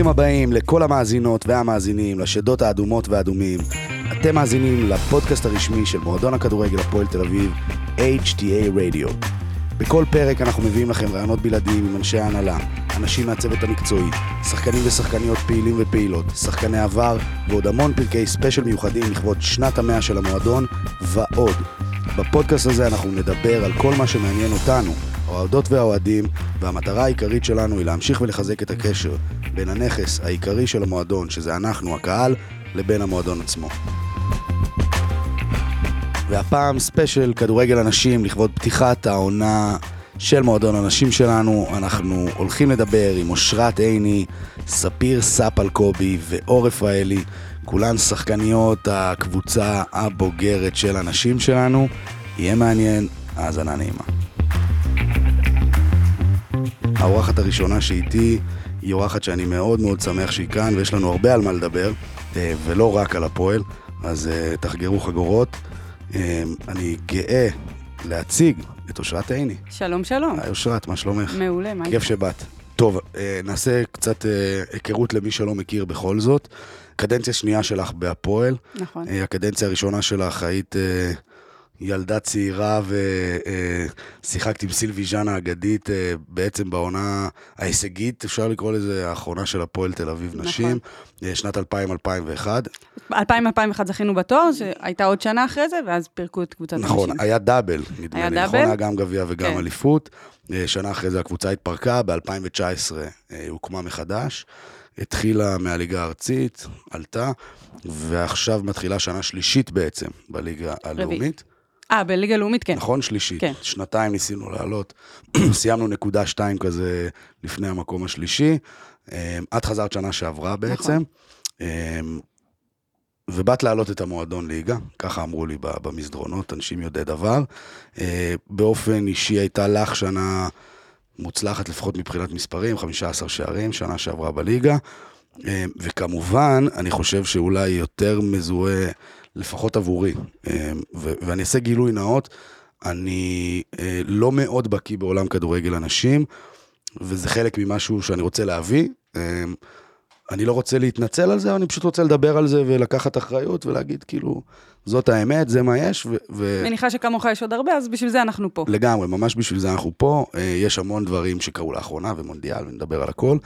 ברוכים הבאים לכל המאזינות והמאזינים, לשדות האדומות והאדומים. אתם מאזינים לפודקאסט הרשמי של מועדון הכדורגל הפועל תל אביב, HTA Radio. בכל פרק אנחנו מביאים לכם רעיונות בלעדיים עם אנשי ההנהלה, אנשים מהצוות המקצועי, שחקנים ושחקניות פעילים ופעילות, שחקני עבר ועוד המון פרקי ספיישל מיוחדים לכבוד שנת המאה של המועדון ועוד. בפודקאסט הזה אנחנו נדבר על כל מה שמעניין אותנו, האוהדות והאוהדים, והמטרה העיקרית שלנו היא להמשיך ולחזק את הקשר בין הנכס העיקרי של המועדון, שזה אנחנו, הקהל, לבין המועדון עצמו. והפעם ספיישל כדורגל הנשים לכבוד פתיחת העונה של מועדון הנשים שלנו. אנחנו הולכים לדבר עם אושרת עיני, ספיר ספלקובי ואור רפאלי, כולן שחקניות הקבוצה הבוגרת של הנשים שלנו. יהיה מעניין, האזנה נעימה. האורחת הראשונה שאיתי היא אורחת שאני מאוד מאוד שמח שהיא כאן, ויש לנו הרבה על מה לדבר, אה, ולא רק על הפועל, אז אה, תחגרו חגורות. אה, אני גאה להציג את אושרת עיני. שלום, שלום. היי אושרת, מה שלומך? מעולה, מה כיף שבאת. טוב, נעשה קצת היכרות למי שלא מכיר בכל זאת. קדנציה שנייה שלך בהפועל. נכון. הקדנציה הראשונה שלך היית ילדה צעירה ושיחקת עם סילבי ז'אן האגדית בעצם בעונה ההישגית, אפשר לקרוא לזה, האחרונה של הפועל תל אביב נשים, נכון. שנת 2000-2001. 2000-2001 זכינו בתואר, שהייתה עוד שנה אחרי זה, ואז פירקו את קבוצת הנשים. נכון, היה דאבל, נדמה לי, נכון? היה גם גביע וגם כן. אליפות. שנה אחרי זה הקבוצה התפרקה, ב-2019 הוקמה מחדש. התחילה מהליגה הארצית, עלתה, ועכשיו מתחילה שנה שלישית בעצם בליגה הלאומית. אה, בליגה לאומית, כן. נכון? שלישית. כן. שנתיים ניסינו לעלות. סיימנו נקודה שתיים כזה לפני המקום השלישי. אמ, את חזרת שנה שעברה בעצם. נכון. ובאת להעלות את המועדון ליגה, ככה אמרו לי במסדרונות, אנשים יודעי דבר. אה, באופן אישי הייתה לך שנה מוצלחת, לפחות מבחינת מספרים, 15 שערים, שנה שעברה בליגה. אמ, וכמובן, אני חושב שאולי יותר מזוהה לפחות עבורי, אה, ואני אעשה גילוי נאות, אני אה, לא מאוד בקיא בעולם כדורגל הנשים, וזה חלק ממשהו שאני רוצה להביא. אה, אני לא רוצה להתנצל על זה, אני פשוט רוצה לדבר על זה ולקחת אחריות ולהגיד, כאילו, זאת האמת, זה מה יש. ו... מניחה שכמוך יש עוד הרבה, אז בשביל זה אנחנו פה. לגמרי, ממש בשביל זה אנחנו פה. יש המון דברים שקרו לאחרונה, ומונדיאל, ונדבר על הכל.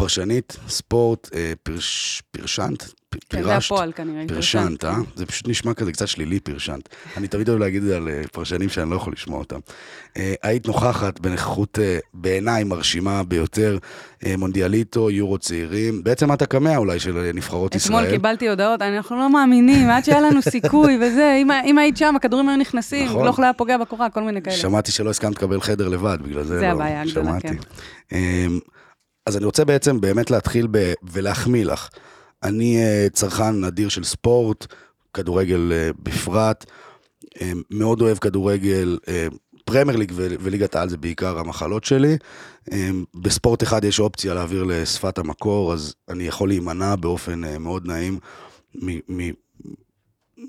פרשנית, ספורט, פרש, פרשנט, פירשת, זה הפועל כנראה. פרשנת, אה? זה פשוט נשמע כזה קצת שלילי, פרשנת. אני תמיד אוהב להגיד את זה על אה, פרשנים שאני לא יכול לשמוע אותם. אה, היית נוכחת בנוכחות אה, בעיניי מרשימה ביותר, מונדיאליטו, יורו צעירים, בעצם את הקמע אולי של נבחרות ישראל. אתמול קיבלתי הודעות, אנחנו לא מאמינים, עד שהיה לנו סיכוי וזה, אם היית שם, הכדורים היו נכנסים, נכון. לא היה פוגע בקורה, כל מיני כאלה. שמעתי שלא הסכמת לקבל חדר לבד, בגלל זה, זה לא, הבעיה הגדולה, כן. אז אני רוצה בעצם באמת להתחיל ב- ולהחמיא לך. אני אה, צרכן נדיר של ספורט, כדורגל אה, בפרט, אה, מאוד אוהב כדורגל, פרמייר ליג וליגת העל זה בעיקר המחלות שלי. בספורט אחד יש אופציה להעביר לשפת המקור, אז אני יכול להימנע באופן מאוד נעים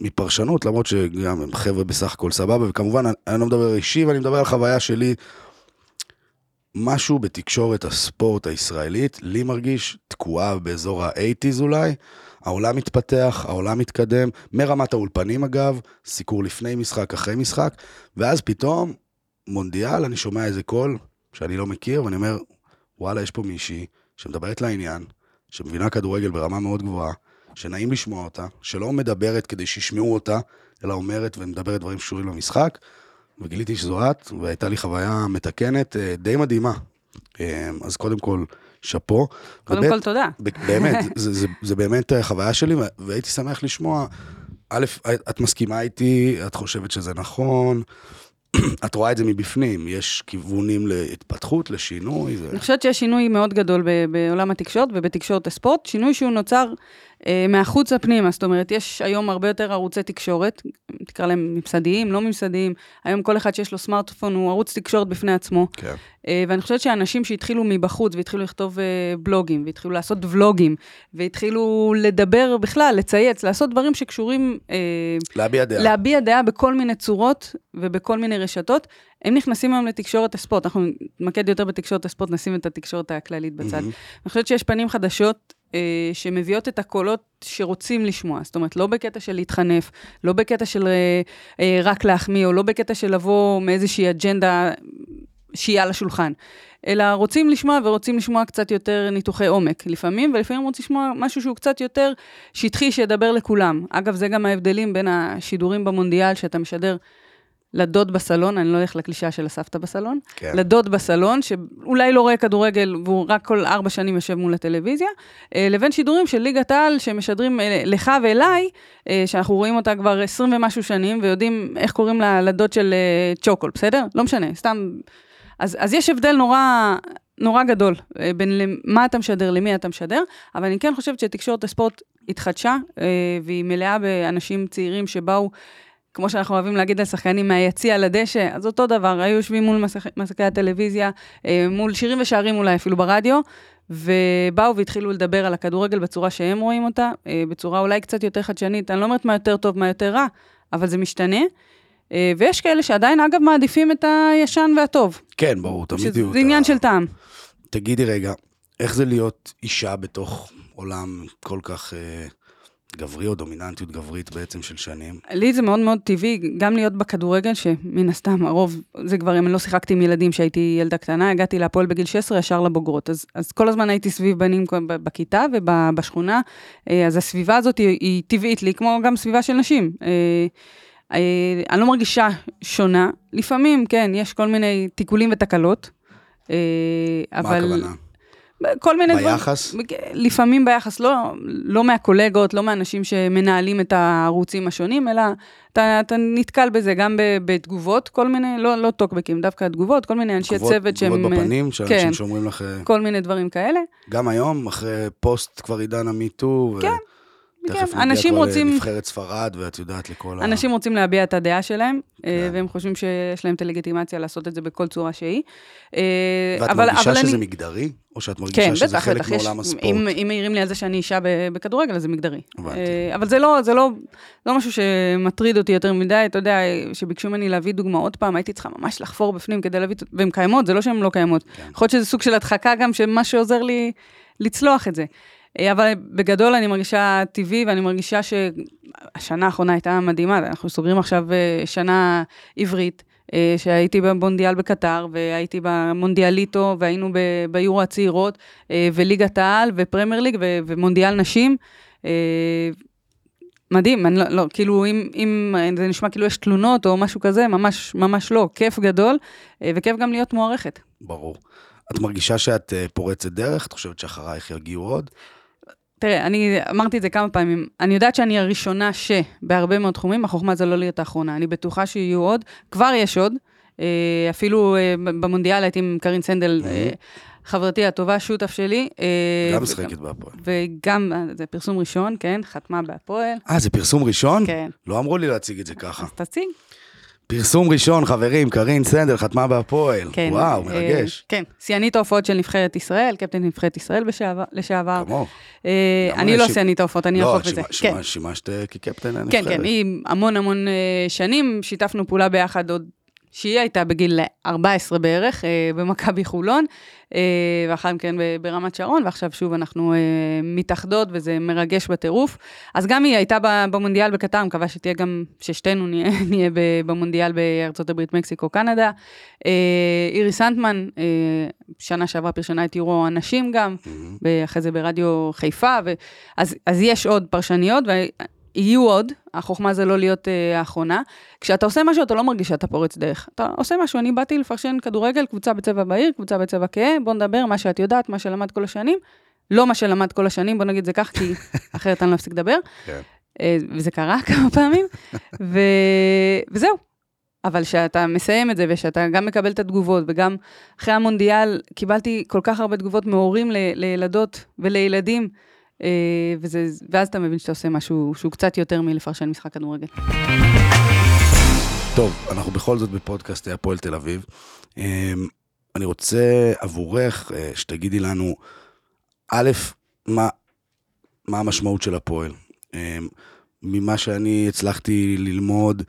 מפרשנות, למרות שגם הם חבר'ה בסך הכל סבבה, וכמובן אני לא מדבר אישי, ואני מדבר על חוויה שלי משהו בתקשורת הספורט הישראלית, לי מרגיש תקועה באזור ה-80's אולי. העולם מתפתח, העולם מתקדם, מרמת האולפנים אגב, סיקור לפני משחק, אחרי משחק, ואז פתאום, מונדיאל, אני שומע איזה קול שאני לא מכיר, ואני אומר, וואלה, יש פה מישהי שמדברת לעניין, שמבינה כדורגל ברמה מאוד גבוהה, שנעים לשמוע אותה, שלא מדברת כדי שישמעו אותה, אלא אומרת ומדברת דברים שקשורים למשחק, וגיליתי שזו את, והייתה לי חוויה מתקנת אה, די מדהימה. אה, אז קודם כל, שאפו. קודם ובית, כל תודה. באמת, זה, זה, זה באמת חוויה שלי, והייתי שמח לשמוע, א', את מסכימה איתי, את חושבת שזה נכון, את רואה את זה מבפנים, יש כיוונים להתפתחות, לשינוי. אני חושבת שיש שינוי מאוד גדול בעולם התקשורת ובתקשורת הספורט, שינוי שהוא נוצר אה, מהחוץ הפנימה, זאת אומרת, יש היום הרבה יותר ערוצי תקשורת, תקרא להם ממסדיים, לא ממסדיים, היום כל אחד שיש לו סמארטפון הוא ערוץ תקשורת בפני עצמו. כן. אה, ואני חושבת שאנשים שהתחילו מבחוץ והתחילו לכתוב אה, בלוגים, והתחילו לעשות ולוגים, והתחילו לדבר בכלל, לצייץ, לעשות דברים שקשורים... אה, להביע דעה. להביע דעה בכל מיני צורות ובכל מיני רשתות, הם נכנסים היום לתקשורת הספורט. אנחנו נתמקד יותר בתקשורת הספורט, נשים את התקשורת הכללית בצד. מהמם. אני חושבת שיש פנים חדשות אה, שמביאות את הקולות שרוצים לשמוע. זאת אומרת, לא בקטע של להתחנף, לא בקטע של אה, אה, רק להחמיא, או לא בקטע של לבוא מאיזושהי אג'נדה שהיא על השולחן. אלא רוצים לשמוע ורוצים לשמוע קצת יותר ניתוחי עומק לפעמים, ולפעמים רוצים לשמוע משהו שהוא קצת יותר שטחי, שידבר לכולם. אגב, זה גם ההבדלים בין השידורים במונדיאל, שאתה משדר לדוד בסלון, אני לא הולך לקלישאה של הסבתא בסלון, כן. לדוד בסלון, שאולי לא רואה כדורגל והוא רק כל ארבע שנים יושב מול הטלוויזיה, אה, לבין שידורים של ליגת העל שמשדרים אה, לך ואליי, אה, שאנחנו רואים אותה כבר עשרים ומשהו שנים, ויודעים איך קוראים לה- לדוד של צ'וקול, בסדר? לא משנה, סתם... אז, אז יש הבדל נורא, נורא גדול בין למה אתה משדר, למי אתה משדר, אבל אני כן חושבת שתקשורת הספורט התחדשה, והיא מלאה באנשים צעירים שבאו, כמו שאנחנו אוהבים להגיד על שחקנים, מהיציע לדשא, אז אותו דבר, היו יושבים מול מסכ... מסכי הטלוויזיה, אה, מול שירים ושערים אולי אפילו ברדיו, ובאו והתחילו לדבר על הכדורגל בצורה שהם רואים אותה, אה, בצורה אולי קצת יותר חדשנית, אני לא אומרת מה יותר טוב, מה יותר רע, אבל זה משתנה. אה, ויש כאלה שעדיין, אגב, מעדיפים את הישן והטוב. כן, ברור, תמיד יהיו. זה עניין של טעם. תגידי רגע, איך זה להיות אישה בתוך עולם כל כך אה, גברי, או דומיננטיות גברית בעצם של שנים? לי זה מאוד מאוד טבעי, גם להיות בכדורגל, שמן הסתם הרוב זה גברים, אני לא שיחקתי עם ילדים כשהייתי ילדה קטנה, הגעתי להפועל בגיל 16 ישר לבוגרות. אז, אז כל הזמן הייתי סביב בנים בכיתה ובשכונה, אה, אז הסביבה הזאת היא, היא טבעית לי, כמו גם סביבה של נשים. אה, אה, אני לא מרגישה שונה, לפעמים, כן, יש כל מיני תיקולים ותקלות. מה אבל... הכוונה? כל מיני דברים. ביחס? לפעמים ביחס, לא, לא מהקולגות, לא מהאנשים שמנהלים את הערוצים השונים, אלא אתה, אתה נתקל בזה גם בתגובות, כל מיני, לא, לא טוקבקים, דווקא תגובות, כל מיני אנשי תגובות- צוות שהם... תגובות בפנים, שאנשים כן. שאומרים לך, אה, כל מיני דברים כאלה. גם היום, אחרי פוסט כבר עידן המיטו, כן, ותכף כן, נגיע אנשים רוצים- לנבחרת ספרד, ואת יודעת, לכל ה... אנשים רוצים להביע את הדעה שלהם, אה, כן. והם חושבים שיש להם את הלגיטימציה לעשות את זה בכל צורה שהיא. אה, ואת אבל- מרגישה אבל שזה אני- מגדרי? או שאת מרגישה כן, שזה בטח, חלק בטח, יש, מעולם הספורט? אם, אם מעירים לי על זה שאני אישה בכדורגל, אז זה מגדרי. הבנתי. אה, אבל זה לא, זה לא, לא משהו שמטריד אותי יותר מדי, אתה יודע, שביקשו ממני להביא דוגמאות פעם, הייתי צריכה ממש לחפור בפנים כדי להביא, והן קיימות, זה לא שהן לא קיימות. כן. יכול להיות שזה סוג של הדחקה גם, שמה שעוזר לי לצלוח את זה. אה, אבל בגדול אני מרגישה טבעי, ואני מרגישה שהשנה האחרונה הייתה מדהימה, אנחנו סוגרים עכשיו אה, שנה עברית. אה, שהייתי במונדיאל בקטר, והייתי במונדיאליטו, והיינו ביורו הצעירות, וליגת העל, ופרמייר ליג, ומונדיאל נשים. מדהים, אני לא, לא, כאילו, אם, אם זה נשמע כאילו יש תלונות או משהו כזה, ממש, ממש לא, כיף גדול, וכיף גם להיות מוערכת. ברור. את מרגישה שאת פורצת דרך? את חושבת שאחרייך יגיעו עוד? תראה, אני אמרתי את זה כמה פעמים, אני יודעת שאני הראשונה שבהרבה מאוד תחומים, החוכמה זה לא להיות האחרונה, אני בטוחה שיהיו עוד, כבר יש עוד, אה, אפילו אה, במונדיאל הייתי עם קרין סנדל, אה, חברתי הטובה, שותף שלי. גם משחקת בהפועל. וגם, זה פרסום ראשון, כן, חתמה בהפועל, אה, זה פרסום ראשון? כן. לא אמרו לי להציג את זה ככה. אז תציג. פרסום ראשון, חברים, קרין סנדל חתמה בהפועל. כן. וואו, אה, מרגש. כן, שיאנית ההופעות של נבחרת ישראל, קפטן נבחרת ישראל בשעבר- לשעבר. כמוך. אה, אני לא ש- שיאנית ההופעות, אני לא, אאכוף את זה. שימש- כן. שימש- שימשת אה, כקפטן הנבחרת. כן, כן, היא המון המון אה, שנים, שיתפנו פעולה ביחד עוד, שהיא הייתה בגיל 14 בערך, אה, במכבי חולון, אה, ואחר מכן ב- ברמת שרון, ועכשיו שוב אנחנו אה, מתאחדות, וזה מרגש בטירוף. אז גם היא הייתה במונדיאל בקטר, מקווה שתהיה גם, ששתינו נהיה, נהיה במונדיאל בארצות הברית, מקסיקו, קנדה. אה, אירי סנטמן, אה, שנה שעברה פרשנה את יורו הנשים גם. אחרי זה ברדיו חיפה, ו... אז, אז יש עוד פרשניות, ויהיו עוד, החוכמה זה לא להיות אה, האחרונה. כשאתה עושה משהו, אתה לא מרגיש שאתה פורץ דרך. אתה עושה משהו, אני באתי לפרשן כדורגל, קבוצה בצבע בהיר, קבוצה בצבע כהה, בוא נדבר, מה שאת יודעת, מה שלמד כל השנים. לא מה שלמד כל השנים, בוא נגיד זה כך, כי אחרת אני לא אפסיק לדבר. כן. אה, וזה קרה כמה פעמים, ו... וזהו. אבל כשאתה מסיים את זה, ושאתה גם מקבל את התגובות, וגם אחרי המונדיאל קיבלתי כל כך הרבה תגובות מהורים ל... לילדות ולילדים, וזה... ואז אתה מבין שאתה עושה משהו שהוא קצת יותר מלפרשן משחק כדורגל. טוב, אנחנו בכל זאת בפודקאסט הפועל תל אביב. אמ, אני רוצה עבורך אה, שתגידי לנו, א', מה, מה המשמעות של הפועל. אה, ממה שאני הצלחתי ללמוד,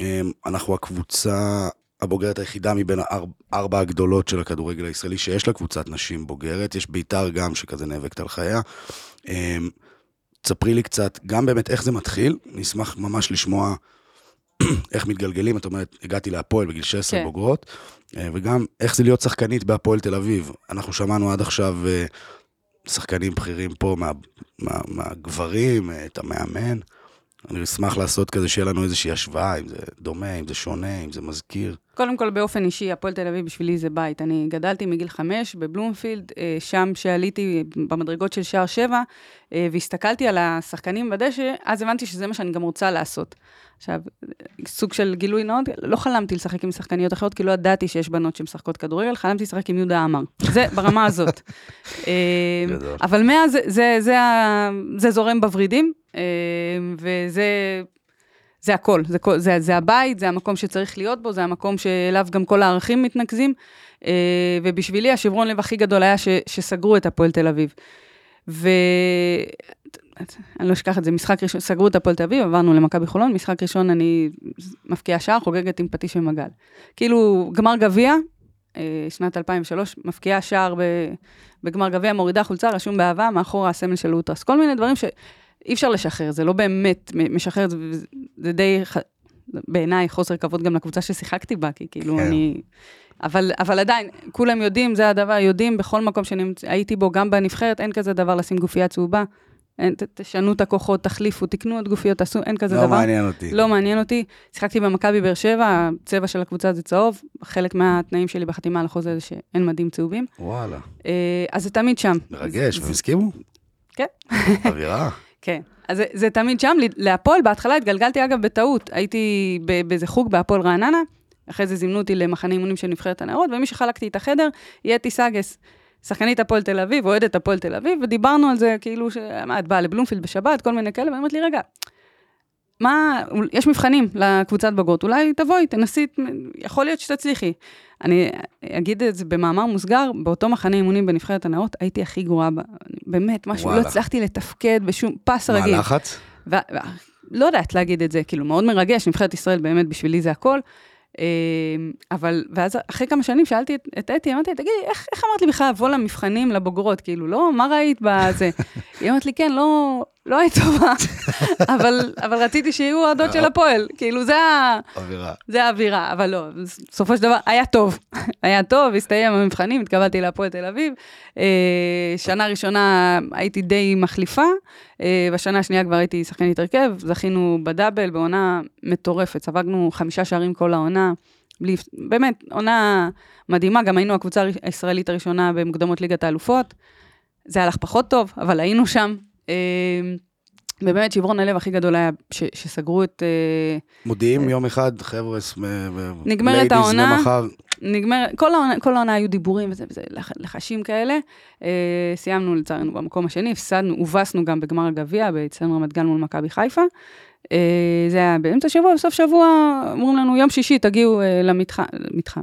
אה, אנחנו הקבוצה הבוגרת היחידה מבין הארבע, ארבע הגדולות של הכדורגל הישראלי, שיש לה קבוצת נשים בוגרת, יש בית"ר גם שכזה נאבקת על חייה. תספרי לי קצת, גם באמת איך זה מתחיל, נשמח ממש לשמוע איך מתגלגלים, את אומרת, הגעתי להפועל בגיל 16 כן. בוגרות, אה, וגם איך זה להיות שחקנית בהפועל תל אביב. אנחנו שמענו עד עכשיו אה, שחקנים בכירים פה מה, מה, מהגברים, אה, את המאמן. אני אשמח לעשות כזה שיהיה לנו איזושהי השוואה, אם זה דומה, אם זה שונה, אם זה מזכיר. קודם כל, באופן אישי, הפועל תל אביב בשבילי זה בית. אני גדלתי מגיל חמש בבלומפילד, שם שעליתי במדרגות של שער שבע, והסתכלתי על השחקנים בדשא, אז הבנתי שזה מה שאני גם רוצה לעשות. עכשיו, סוג של גילוי נאות, לא חלמתי לשחק עם שחקניות אחרות, כי לא ידעתי שיש בנות שמשחקות כדורגל, חלמתי לשחק עם יהודה עמר. זה ברמה הזאת. אה, אבל מאז זה, זה, זה, זה זורם בוורידים, אה, וזה זה הכל. זה, זה, זה הבית, זה המקום שצריך להיות בו, זה המקום שאליו גם כל הערכים מתנקזים. אה, ובשבילי השברון לב הכי גדול היה ש, שסגרו את הפועל תל אביב. ו... אני לא אשכח את זה, משחק ראשון, סגרו את הפועל תל אביב, עברנו למכבי חולון, משחק ראשון אני מפקיעה שער, חוגגת עם פטיש ומגל. כאילו, גמר גביע, אה, שנת 2003, מפקיעה שער בגמר גביע, מורידה חולצה, רשום באהבה, מאחורה הסמל של אוטרס. כל מיני דברים שאי אפשר לשחרר, זה לא באמת משחרר, זה די, בעיניי, חוסר כבוד גם לקבוצה ששיחקתי בה, כי כאילו כן. אני... אבל, אבל עדיין, כולם יודעים, זה הדבר, יודעים בכל מקום שהייתי בו, גם בנבחרת, אין כזה דבר לשים גופייה צהובה. אין, ת, תשנו את הכוחות, תחליפו, תקנו את גופיות, תעשו, אין כזה לא דבר. לא מעניין אותי. לא מעניין אותי. שיחקתי במכבי באר שבע, הצבע של הקבוצה זה צהוב, חלק מהתנאים שלי בחתימה על החוזה זה שאין מדים צהובים. וואלה. אה, אז זה תמיד שם. מרגש, והם הסכימו? כן. אווירה. כן. אז זה, זה תמיד שם. להפועל, בהתחלה התגלגלתי אגב בטעות. הייתי באיזה חוג בהפועל רעננה, אחרי זה זימנו אותי למחנה אימונים של נבחרת הנערות, ומי שחלקתי את החדר, יהיה אתי סגס. שחקנית הפועל תל אביב, אוהדת הפועל תל אביב, ודיברנו על זה, כאילו, מה, את באה לבלומפילד בשבת, כל מיני כאלה, ואני אומרת לי, רגע, מה, יש מבחנים לקבוצת בגרות, אולי תבואי, תנסי, יכול להיות שתצליחי. אני אגיד את זה במאמר מוסגר, באותו מחנה אימונים בנבחרת הנאות, הייתי הכי גרועה, באמת, משהו, לא וואלה. לא הצלחתי לתפקד בשום פס רגיל. מה הלחץ? לא יודעת להגיד את זה, כאילו, מאוד מרגש, נבחרת ישראל באמת בשבילי זה הכל. אמ, אבל, ואז אחרי כמה שנים שאלתי את, את אתי, אמרתי, תגידי, איך, איך אמרת לי בכלל לבוא למבחנים לבוגרות? כאילו, לא, מה ראית בזה? היא אמרת לי, כן, לא, לא היית טובה, אבל, אבל רציתי שיהיו אוהדות של הפועל, כאילו, זה האווירה. זה האווירה, אבל לא, בסופו של דבר, היה טוב. היה טוב, הסתיים המבחנים, התקבלתי להפועל תל אביב. אה, שנה ראשונה הייתי די מחליפה, אה, בשנה השנייה כבר הייתי שחקנית הרכב, זכינו בדאבל, בעונה מטורפת, ספגנו חמישה שערים כל העונה. בלי, באמת, עונה מדהימה, גם היינו הקבוצה הישראלית הראשונה במוקדמות ליגת האלופות. זה הלך פחות טוב, אבל היינו שם. אמ, ובאמת שברון הלב הכי גדול היה ש, שסגרו את... אה, מודיעים יום אחד, חבר'ה, נגמרת העונה, ומחר... נגמר, כל העונה, כל העונה היו דיבורים וזה, וזה לחשים כאלה. אה, סיימנו לצערנו במקום השני, הפסדנו, הובסנו גם בגמר הגביע, באצטדיון רמת גן מול מכבי חיפה. אה, זה היה באמצע שבוע, בסוף שבוע אומרים לנו, יום שישי תגיעו למתחם, מתחם,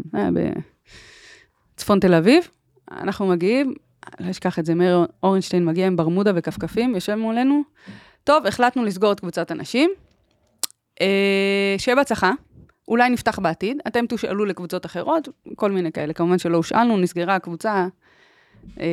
בצפון תל אביב. אנחנו מגיעים, לא אשכח את זה, מאיר אורנשטיין מגיע עם ברמודה וכפכפים, יושב מולנו. טוב, החלטנו לסגור את קבוצת הנשים. אה, שיהיה בהצלחה, אולי נפתח בעתיד, אתם תושאלו לקבוצות אחרות, כל מיני כאלה. כמובן שלא הושאלנו, נסגרה הקבוצה, אה,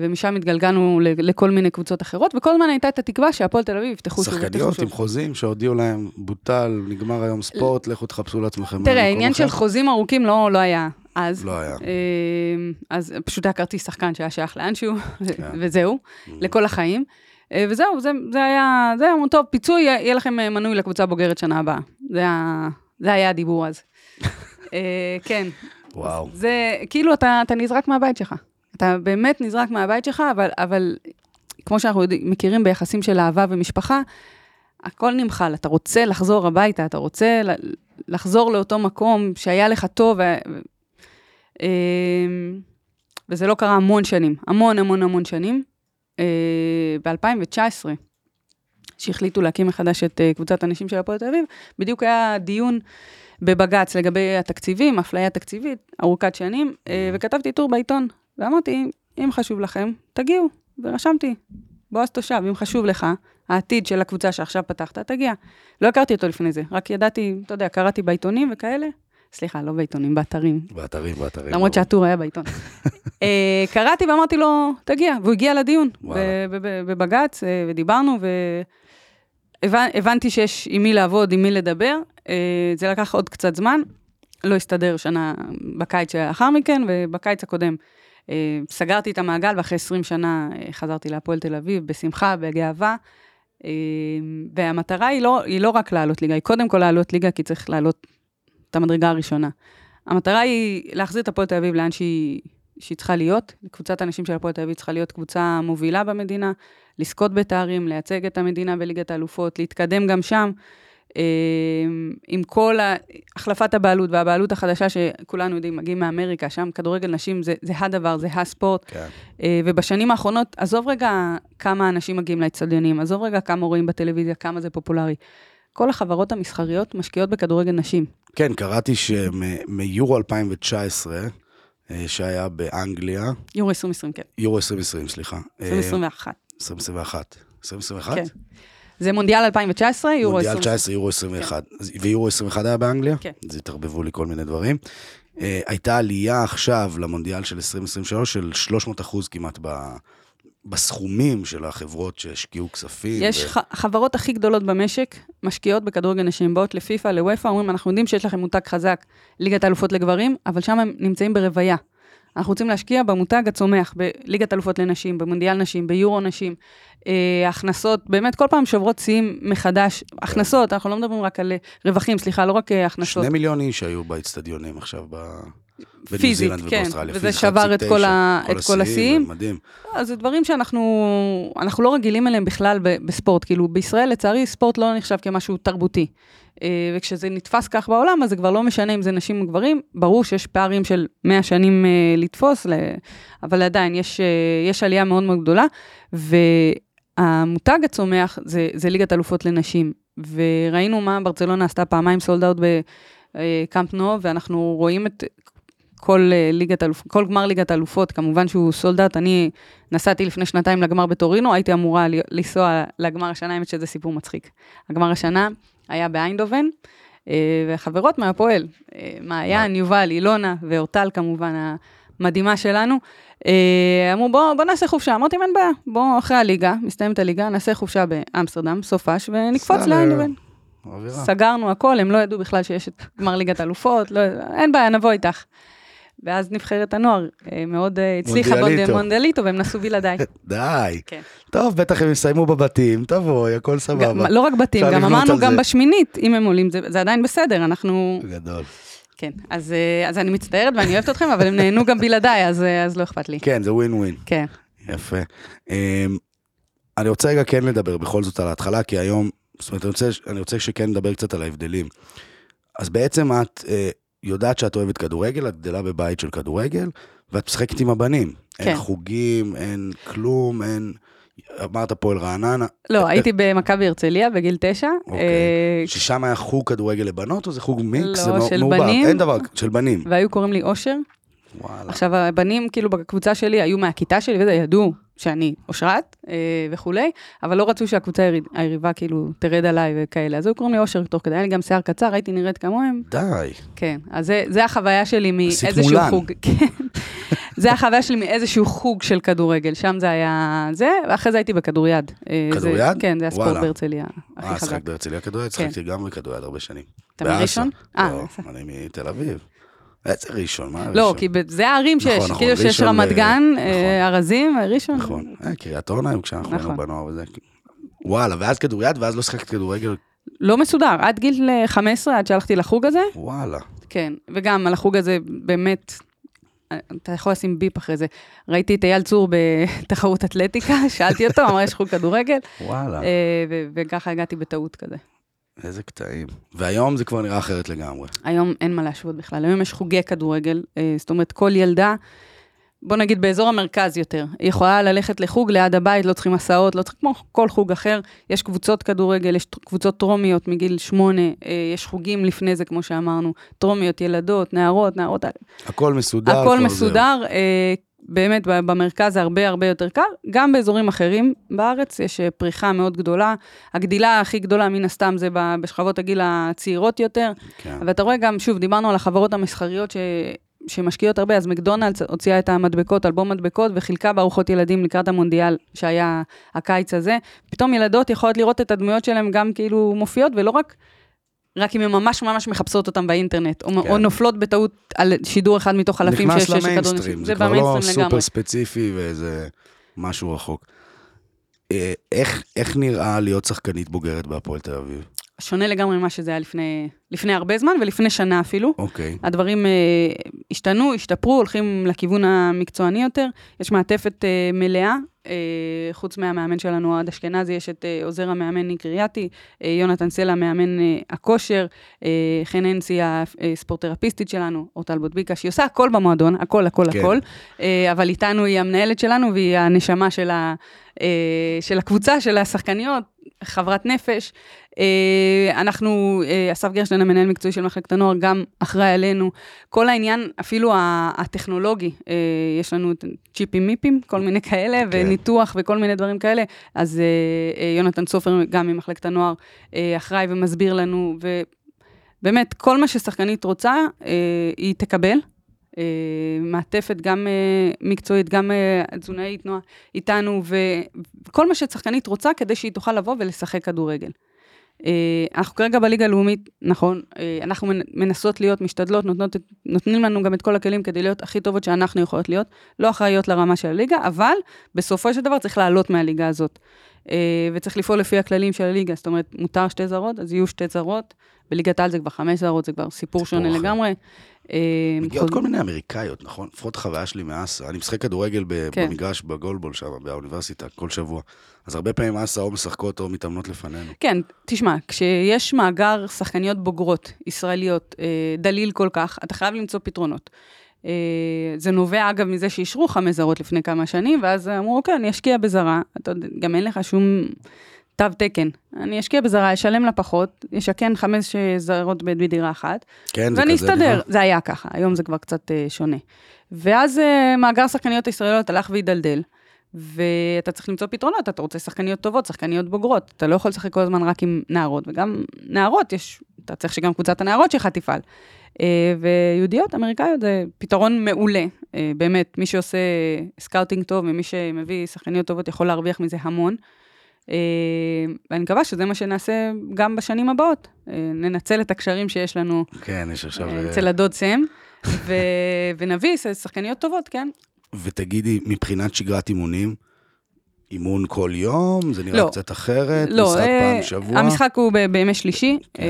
ומשם התגלגלנו לכל מיני קבוצות אחרות, וכל הזמן הייתה את התקווה שהפועל תל אביב יפתחו שוב. שחקניות עם חוזים שהודיעו להם, בוטל, נגמר היום ספורט, לכו תחפשו לעצמכם. תראה, העניין של חוזים ארוכים לא, לא היה. אז. לא היה. אמ, אז פשוט היה כרטיס שחקן שהיה שייך לאנשהו, כן. וזהו, mm. לכל החיים. אה, וזהו, זה, זה היה, זה היה, טוב, פיצוי, יהיה לכם אה, מנוי לקבוצה בוגרת שנה הבאה. זה היה, זה היה הדיבור אז. אה, כן. וואו. זה, כאילו, אתה, אתה נזרק מהבית שלך. אתה באמת נזרק מהבית שלך, אבל, אבל כמו שאנחנו מכירים ביחסים של אהבה ומשפחה, הכל נמחל, אתה רוצה לחזור הביתה, אתה רוצה לחזור לאותו מקום שהיה לך טוב, וזה לא קרה המון שנים, המון המון המון שנים. אה, ב-2019, שהחליטו להקים מחדש את אה, קבוצת הנשים של הפועל תל אביב, בדיוק היה דיון בבג"ץ לגבי התקציבים, אפליה תקציבית, ארוכת שנים, אה, וכתבתי טור בעיתון, ואמרתי, אם חשוב לכם, תגיעו, ורשמתי, בועז תושב, אם חשוב לך, העתיד של הקבוצה שעכשיו פתחת, תגיע. לא הכרתי אותו לפני זה, רק ידעתי, אתה יודע, קראתי בעיתונים וכאלה. סליחה, לא בעיתונים, באתרים. באתרים, באתרים. למרות שהטור היה בעיתון. אה, קראתי ואמרתי לו, תגיע, והוא הגיע לדיון בבג"ץ, אה, ודיברנו, והבנתי שיש עם מי לעבוד, עם מי לדבר. אה, זה לקח עוד קצת זמן, לא הסתדר שנה בקיץ שלאחר מכן, ובקיץ הקודם סגרתי את המעגל, ואחרי 20 שנה חזרתי להפועל תל אביב, בשמחה, בגאווה. והמטרה היא לא, היא לא רק לעלות ליגה, היא קודם כל לעלות ליגה, כי צריך לעלות את המדרגה הראשונה. המטרה היא להחזיר את הפועל תל אביב לאן שהיא, שהיא צריכה להיות. קבוצת הנשים של הפועל תל אביב צריכה להיות קבוצה מובילה במדינה, לזכות בתארים, לייצג את המדינה בליגת האלופות, להתקדם גם שם. אה, עם כל החלפת הבעלות והבעלות החדשה שכולנו יודעים, מגיעים מאמריקה, שם כדורגל נשים זה, זה הדבר, זה הספורט. כן. אה, ובשנים האחרונות, עזוב רגע כמה אנשים מגיעים לאצטדיונים, עזוב רגע כמה רואים בטלוויזיה, כמה זה פופולרי. כל החברות המסחריות משקיעות בכדורגל נשים. כן, קראתי שמיורו 2019, אה, שהיה באנגליה, יורו 2020, כן. יורו 2020, סליחה. אה, 2021. 2021. 2021? כן. זה מונדיאל 2019, יורו מונדיאל 2020. 19, יורו 21. אז- ויורו 21 היה באנגליה? כן. אז התערבבו לי כל מיני דברים. אה, הייתה עלייה עכשיו למונדיאל של 2023 של 300 אחוז כמעט ב... בסכומים של החברות שהשקיעו כספים. יש ו- ח- החברות הכי גדולות במשק, משקיעות בכדורגל נשים, באות לפיפ"א, לוופא, אומרים, אנחנו יודעים שיש לכם מותג חזק, ליגת האלופות לגברים, אבל שם הם נמצאים ברוויה. אנחנו רוצים להשקיע במותג הצומח, בליגת אלופות לנשים, במונדיאל נשים, ביורו נשים, אה, הכנסות, באמת כל פעם שוברות שיאים מחדש, הכנסות, אנחנו לא מדברים רק על אה, רווחים, סליחה, לא רק אה, הכנסות. שני מיליון איש היו באצטדיונים עכשיו ב... פיזית, כן. וזה שבר את 1.9, כל ה- את כל השיאים. מדהים. לא, זה דברים שאנחנו אנחנו לא רגילים אליהם בכלל בספורט. כאילו, בישראל, לצערי, ספורט לא נחשב כמשהו תרבותי. אה, וכשזה נתפס כך בעולם, אז זה כבר לא משנה אם זה נשים או גברים. ברור שיש פערים של 100 שנים אה, לתפוס, אבל עדיין יש, אה, יש עלייה מאוד מאוד גדולה. והמותג הצומח זה, זה ליגת אלופות לנשים. וראינו מה ברצלונה עשתה פעמיים סולד אאוט בקאמפ נו, ואנחנו רואים את כל אה, ליגת אלופות, כל גמר ליגת האלופות, כמובן שהוא סולד אאוט, אני נסעתי לפני שנתיים לגמר בטורינו, הייתי אמורה לנסוע לגמר השנה, האמת שזה סיפור מצחיק. הגמר השנה היה באיינדובן, אה, וחברות מהפועל, אה, מעיין, יובל, אילונה ואורטל כמובן, המדהימה שלנו, אה, אמרו בוא, בוא נעשה חופשה, אמרתי אין בעיה, בוא אחרי הליגה, מסתיימת הליגה, נעשה חופשה באמסטרדם, סופש, ונקפוץ. לאיינדובן. סגרנו הכל, הם לא ידעו בכלל שיש את גמר ליגת אלופות, לא, אין בעיה, נבוא איתך. ואז נבחרת הנוער אה, מאוד אה, הצליחה. במונדיאליטו, והם נסעו בלעדיי. די. כן. טוב, בטח הם יסיימו בבתים, תבואי, הכל סבבה. לא רק בתים, גם אמרנו גם. בשמינית, אם הם עולים, זה זה עדיין בסדר, אנחנו... גדול. כן, אז אה, אז אני מצטערת ואני אוהבת אתכם, אבל הם נהנו גם בלעדיי, אז אז לא אכפת לי. כן, זה ווין ווין. כן. יפה. אמ, אני רוצה רגע כן לדבר בכל זאת על ההתחלה, כי היום, זאת אומרת, אני רוצה, אני רוצה שכן נדבר קצת על ההבדלים. אז בעצם את יודעת שאת אוהבת כדורגל, את גדלה בבית של כדורגל, ואת משחקת עם הבנים. כן. אין חוגים, אין כלום, אין... אמרת פועל רעננה, לא, הייתי במכבי הרצליה בגיל תשע. אוקיי. אה, ששם היה חוג כדורגל לבנות, או זה חוג מיקס? לא, של. בנים. אין דבר, של בנים. והיו קוראים לי אושר. וואלה. עכשיו, הבנים, כאילו, בקבוצה שלי, היו מהכיתה שלי, וזה, ידעו שאני אושרת אה, וכולי, אבל לא רצו שהקבוצה היריב- היריבה, כאילו, תרד עליי וכאלה. אז היו קוראים לי אושר תוך כדי, היה לי גם שיער קצר, הייתי נראית כמוהם. די. כן, אז זה, זה החוויה שלי מאיזשהו. חוג. כן. זה החוויה שלי מאיזשהו חוג של כדורגל, שם זה היה זה, ואחרי זה הייתי בכדוריד. אה, זה- כדוריד? כן, זה הספורט. בהרצליה אה, הכי חזק. שיחקת בהרצליה כדורגל? שיחקתי גם בכדוריד הרבה שנים. אתה. מראשון? אה, לא. אני מתל אביב. איזה ראשון, מה ראשון? לא, כי זה הערים שיש, נכון, נכון, כאילו שיש רמת ל- גן, נכון. אה, ארזים, ראשון. נכון. אה, קריית אורנה היו כשאנחנו היינו נכון. בנוער וזה. וואלה, ואז כדוריד, ואז לא שיחקת כדורגל? לא מסודר, עד גיל אה, 15, עד שהלכתי לחוג הזה, וואלה. כן, וגם על החוג הזה באמת, אה, אתה יכול לשים ביפ אחרי זה. ראיתי את אייל צור בתחרות אתלטיקה, שאלתי אותו, אמר, יש חוג כדורגל, וואלה. אה, וככה הגעתי בטעות כזה. איזה קטעים. והיום זה כבר נראה אחרת לגמרי. היום אין מה להשוות בכלל, היום יש חוגי כדורגל, אה, זאת אומרת, כל ילדה בוא נגיד באזור המרכז יותר. היא יכולה ללכת לחוג ליד הבית, לא צריכים הסעות, לא צריכים כמו כל חוג אחר. יש קבוצות כדורגל, יש קבוצות טרומיות מגיל שמונה, אה, יש חוגים לפני זה, כמו שאמרנו, טרומיות, ילדות, נערות, נערות... הכל מסודר. הכל מסודר. אה, באמת במרכז זה הרבה הרבה יותר קל, גם באזורים אחרים בארץ יש אה, פריחה מאוד גדולה. הגדילה הכי גדולה מן הסתם זה בשכבות הגיל הצעירות יותר. כן. ואתה רואה גם, שוב, דיברנו על החברות המסחריות ש... שמשקיעות הרבה, אז מקדונלדס הוציאה את המדבקות, אלבום מדבקות, וחילקה בארוחות ילדים לקראת המונדיאל שהיה הקיץ הזה. פתאום ילדות יכולות לראות את הדמויות שלהם גם כאילו מופיעות, ולא רק רק אם הן ממש ממש מחפשות אותם באינטרנט, או, כן. או נופלות בטעות על שידור אחד מתוך אלפים שיש שיש למיינסטרים, זה כבר לא סופר ספציפי וזה משהו רחוק. אה, איך, איך נראה להיות שחקנית בוגרת בהפועל תל אביב? שונה לגמרי ממה שזה היה לפני, לפני הרבה זמן ולפני שנה אפילו. אוקיי. Okay. הדברים אה, השתנו, השתפרו, הולכים לכיוון המקצועני יותר. יש מעטפת אה, מלאה, אה, חוץ מהמאמן שלנו, אוהד אשכנזי, יש את אה, עוזר המאמן ניק ריאטי, אה, יונתן סלע, מאמן אה, הכושר, אה, חן אנסי, הספורטרפיסטית שלנו, אורטל בוטביקה, שהיא עושה הכל במועדון, הכל, הכל, כן. הכל. אה, אבל איתנו היא המנהלת שלנו והיא הנשמה של, ה, אה, של הקבוצה, של השחקניות, חברת נפש. אה, אנחנו, אה, אסף גרשטיין, המנהל מקצועי של מחלקת הנוער, גם אחראי עלינו. כל העניין, אפילו הטכנולוגי, אה, יש לנו צ'יפים מיפים, כל מיני כאלה, כן. וניתוח וכל מיני דברים כאלה. אז יונתן סופר, גם ממחלקת הנוער, אחראי ומסביר לנו, ובאמת, כל מה ששחקנית רוצה, היא תקבל. מעטפת גם מקצועית, גם תזונאית נועה איתנו, וכל מה ששחקנית רוצה כדי שהיא תוכל לבוא ולשחק כדורגל. אה, אנחנו כרגע בליגה הלאומית, נכון, אה, אנחנו מנסות להיות, משתדלות, נותנות, נותנים לנו גם את כל הכלים כדי להיות הכי טובות שאנחנו יכולות להיות, לא אחראיות לרמה של הליגה, אבל בסופו של דבר צריך לעלות מהליגה הזאת. אה, וצריך לפעול לפי הכללים של הליגה, זאת אומרת, מותר שתי זרות, אז יהיו שתי זרות. בליגת העל זה כבר חמש זרות, זה כבר סיפור שונה אחר. לגמרי. מגיעות כל מיני אמריקאיות, נכון? לפחות חוויה שלי מאסה. אני משחק כדורגל כן. במגרש בגולבול שם, באוניברסיטה, כל שבוע. אז הרבה פעמים אסה או משחקות או מתאמנות לפנינו. כן, תשמע, כשיש מאגר שחקניות בוגרות, ישראליות, אה, דליל כל כך, אתה חייב למצוא פתרונות. אה, זה נובע, אגב, מזה שאישרו חמש זרות לפני כמה שנים, ואז אמרו, אוקיי, אני אשקיע בזרה. אתה גם אין לך שום תו תקן. אני אשקיע בזרה, אשלם לה פחות, אשכן חמש זרות בדירה אחת. כן, זה כזה ואני אסתדר. זה היה ככה, היום זה כבר קצת uh, שונה. ואז uh, מאגר שחקניות הישראליות הלך והידלדל. ואתה צריך למצוא פתרונות, אתה רוצה שחקניות טובות, שחקניות בוגרות, אתה לא יכול לשחק כל הזמן רק עם נערות, וגם נערות, יש, אתה צריך שגם קבוצת הנערות שלך תפעל. אה, ויהודיות, אמריקאיות, זה פתרון מעולה. באמת, מי שעושה scouting טוב ומי שמביא שחקניות טובות יכול להרוויח מזה המון. אה, ואני מקווה שזה מה שנעשה גם בשנים הבאות. ננצל את הקשרים שיש לנו. כן, יש עכשיו... אצל הדוד סם, ונביא שחקניות טובות, כן. ותגידי, מבחינת שגרת אימונים, אימון כל יום? זה נראה לא, קצת אחרת? לא, משחק אה, פעם בשבוע? המשחק הוא בימי שלישי, כן. אה,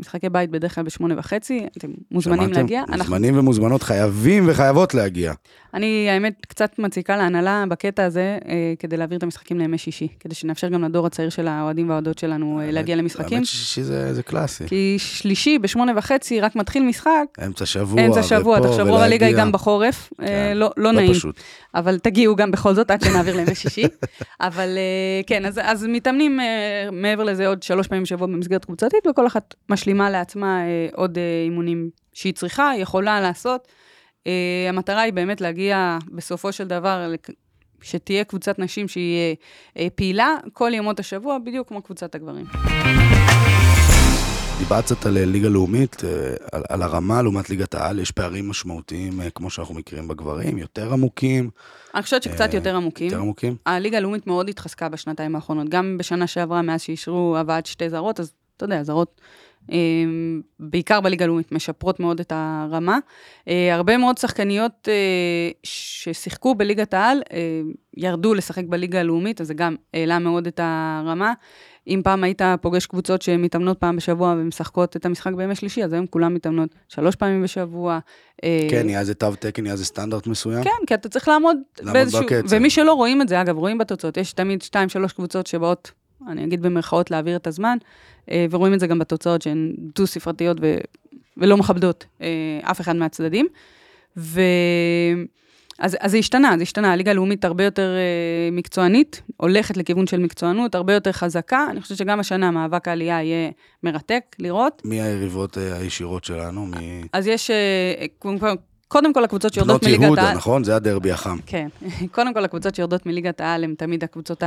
משחקי בית בדרך כלל בשמונה וחצי, אתם מוזמנים שמעתם? להגיע. מוזמנים אנחנו... ומוזמנות חייבים וחייבות להגיע. אני, האמת, קצת מציקה להנהלה בקטע הזה, אה, כדי להעביר את המשחקים לימי שישי, כדי שנאפשר גם לדור הצעיר של האוהדים והאוהדות שלנו אה, להגיע למשחקים. האמת שישי זה, זה קלאסי. כי שלישי בשמונה וחצי רק מתחיל משחק. אמצע שבוע, אמצע שבוע, תחשבו, רוב הליגה היא גם בחורף, אה, כן. אה, לא, לא, לא נעים. פשוט. אבל תגיעו גם בכל זאת, עד שנעביר לימי שישי. אבל אה, כן, אז, אז מתאמנים אה, מעבר לזה עוד שלוש פעמים בשבוע במסגרת קבוצתית, וכל אחת משלימה לעצמה אה, עוד אימונים שהיא צריכה, יכולה לעשות. המטרה היא באמת להגיע בסופו של דבר, שתהיה קבוצת נשים שהיא פעילה כל ימות השבוע, בדיוק כמו קבוצת הגברים. דיברת קצת על ליגה לאומית, על, על הרמה לעומת ליגת העל, יש פערים משמעותיים, כמו שאנחנו מכירים בגברים, יותר עמוקים. אני חושבת שקצת יותר עמוקים. יותר עמוקים? הליגה הלאומית מאוד התחזקה בשנתיים האחרונות, גם בשנה שעברה, מאז שאישרו הבאת שתי זרות, אז אתה יודע, זרות אמ, בעיקר בליגה הלאומית, משפרות מאוד את הרמה. אה, הרבה מאוד שחקניות אה, ששיחקו בליגת העל, אה, ירדו לשחק בליגה הלאומית, אז זה גם העלה מאוד את הרמה. אם פעם היית פוגש קבוצות שמתאמנות פעם בשבוע ומשחקות את המשחק בימי שלישי, אז היום כולם מתאמנות שלוש פעמים בשבוע. כן, נהיה איזה תו תקן, נהיה איזה סטנדרט מסוים. כן, כי אתה צריך לעמוד, לעמוד באיזשהו... בקצב. ומי שלא רואים את זה, אגב, רואים בתוצאות, יש תמיד שתיים, שלוש קבוצות שבאות, אני אגיד במרכאות, להעביר את הזמן. אה, ורואים את זה גם בתוצאות שהן דו-ספרתיות ו... ולא מכבדות אה, אף אחד מהצדדים. ו... אז, אז זה השתנה, זה השתנה, הליגה הלאומית הרבה יותר אה, מקצוענית, הולכת לכיוון של מקצוענות, הרבה יותר חזקה. אני חושבת שגם השנה מאבק העלייה יהיה מרתק לראות. מי היריבות אה, הישירות שלנו? מי... אז יש, אה, קודם כל- קודם כל הקבוצות שיורדות בנות מליגת יהודה, העל. נכון? זה הדרבי החם. כן, קודם כל הקבוצות שיורדות מליגת העל הן תמיד הקבוצות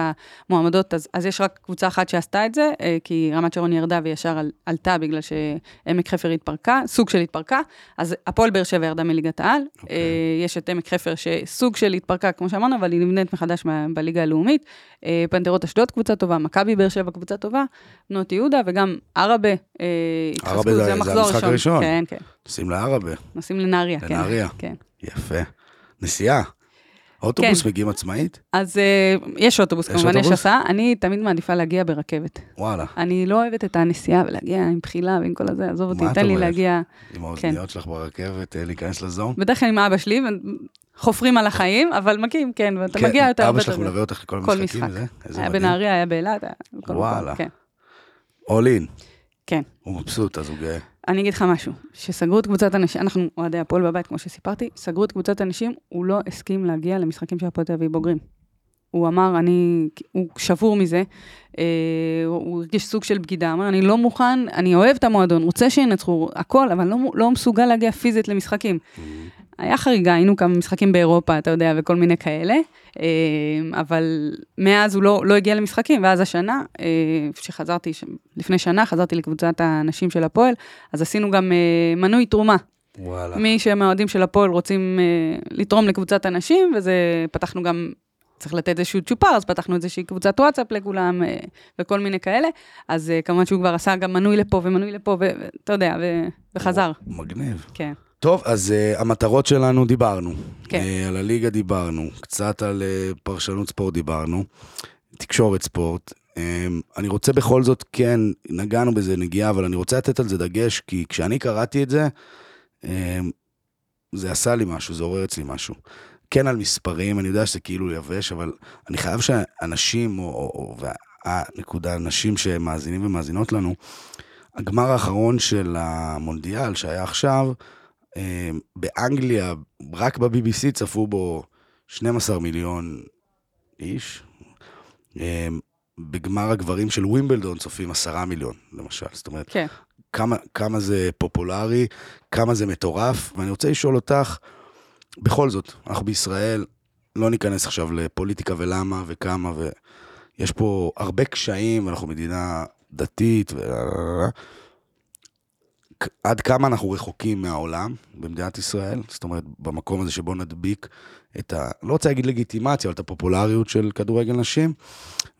המועמדות, אז, אז יש רק קבוצה אחת שעשתה את זה, אה, כי רמת שרון ירדה וישר על, עלתה בגלל שעמק חפר התפרקה, סוג של התפרקה, אז הפועל באר שבע ירדה מליגת העל, אוקיי. אה, יש את עמק חפר שסוג של התפרקה, כמו שאמרנו, אבל היא נבנית מחדש בליגה הלאומית, אה, פנתרות אשדוד קבוצה טובה, מכבי באר שבע קבוצה טובה, בנות יהודה וגם עראבה, אה, התחזקו, זה- המחזור הראשון. כן, כן, שים לערבה. נוסעים לנהריה, כן. לנהריה. כן. יפה. נסיעה. אוטובוס כן. מגיעים עצמאית? אז אה, יש אוטובוס, יש כמובן, יש אוטובוס? הסעה. אני תמיד מעדיפה להגיע ברכבת. וואלה. אני לא אוהבת את הנסיעה ולהגיע עם בחילה ועם כל הזה, עזוב אותי, תן לי? להגיע. עם האוזניות שלך ברכבת, אה, להיכנס לזון? בדרך כלל עם אבא שלי, חופרים על החיים, אבל מגיעים, כן, ואתה מגיע יותר אבא שלך. מלווה אותך לכל כל המשחקים? משחק. זה? היה. בנהריה, היה באילת, היה וואלה. כן. אול אין. כן. הוא מבסוט, אז הוא גאה. אני אגיד לך משהו, שסגרו את קבוצת הנשים, אנחנו אוהדי הפועל בבית, כמו שסיפרתי, סגרו את קבוצת הנשים, הוא לא הסכים להגיע למשחקים של הפועל תל אביב בוגרים. הוא אמר, אני, הוא שבור מזה, אה, הוא הרגיש סוג של בגידה, אמר, אני לא מוכן, אני אוהב את המועדון, רוצה שינצחו, הכל, אבל לא, לא מסוגל להגיע פיזית למשחקים. היה חריגה, היינו כמה משחקים באירופה, אתה יודע, וכל מיני כאלה, אה, אבל מאז הוא לא, לא הגיע למשחקים, ואז השנה, אה, שחזרתי, ש- לפני שנה חזרתי לקבוצת הנשים של הפועל, אז עשינו גם אה, מנוי תרומה. וואלה. מי שהם האוהדים של הפועל רוצים אה, לתרום לקבוצת הנשים, וזה, פתחנו גם, צריך לתת איזשהו צ'ופר, אז פתחנו איזושהי קבוצת וואטסאפ לכולם, אה, וכל מיני כאלה. אז אה, כמובן שהוא כבר עשה גם מנוי לפה ומנוי לפה, ואתה יודע, וחזר, מגניב. כן. טוב, אז uh, המטרות שלנו דיברנו. כן. Uh, על הליגה דיברנו, קצת על uh, פרשנות ספורט דיברנו, תקשורת ספורט. Um, אני רוצה בכל זאת, כן, נגענו בזה נגיעה, אבל אני רוצה לתת על זה דגש, כי כשאני קראתי את זה, um, זה עשה לי משהו, זה עורר אצלי משהו. כן על מספרים, אני יודע שזה כאילו יבש, אבל אני חייב שאנשים, או, או, או והנקודה, אנשים שמאזינים ומאזינות לנו, הגמר האחרון של המונדיאל שהיה עכשיו, אה, באנגליה, רק ב-BBC צפו בו 12 מיליון איש. אה, בגמר הגברים של ווימבלדון צופים 10 מיליון, למשל. זאת אומרת, כן. כמה, כמה זה פופולרי, כמה זה מטורף, ואני רוצה לשאול אותך, בכל זאת, אנחנו בישראל, לא ניכנס עכשיו לפוליטיקה ולמה וכמה, ויש פה הרבה קשיים, אנחנו מדינה דתית, ו... עד כמה אנחנו רחוקים מהעולם במדינת ישראל, זאת אומרת, במקום הזה שבו נדביק את ה... לא רוצה להגיד לגיטימציה, אבל את הפופולריות של כדורגל נשים,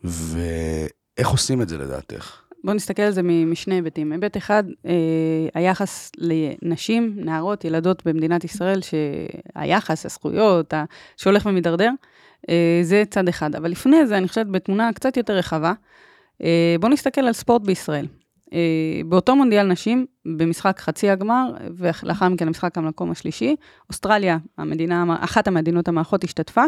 ואיך עושים את זה לדעתך? בואו נסתכל על זה משני היבטים. היבט אחד, אה, היחס לנשים, נערות, ילדות במדינת ישראל, שהיחס, הזכויות, שהולך ומידרדר, אה, זה צד אחד. אבל לפני זה, אני חושבת בתמונה קצת יותר רחבה, אה, בואו נסתכל על ספורט בישראל. אה, באותו מונדיאל נשים, במשחק חצי הגמר, ולאחר מכן המשחק המקום השלישי, אוסטרליה, המדינה, אחת המדינות המארחות, השתתפה,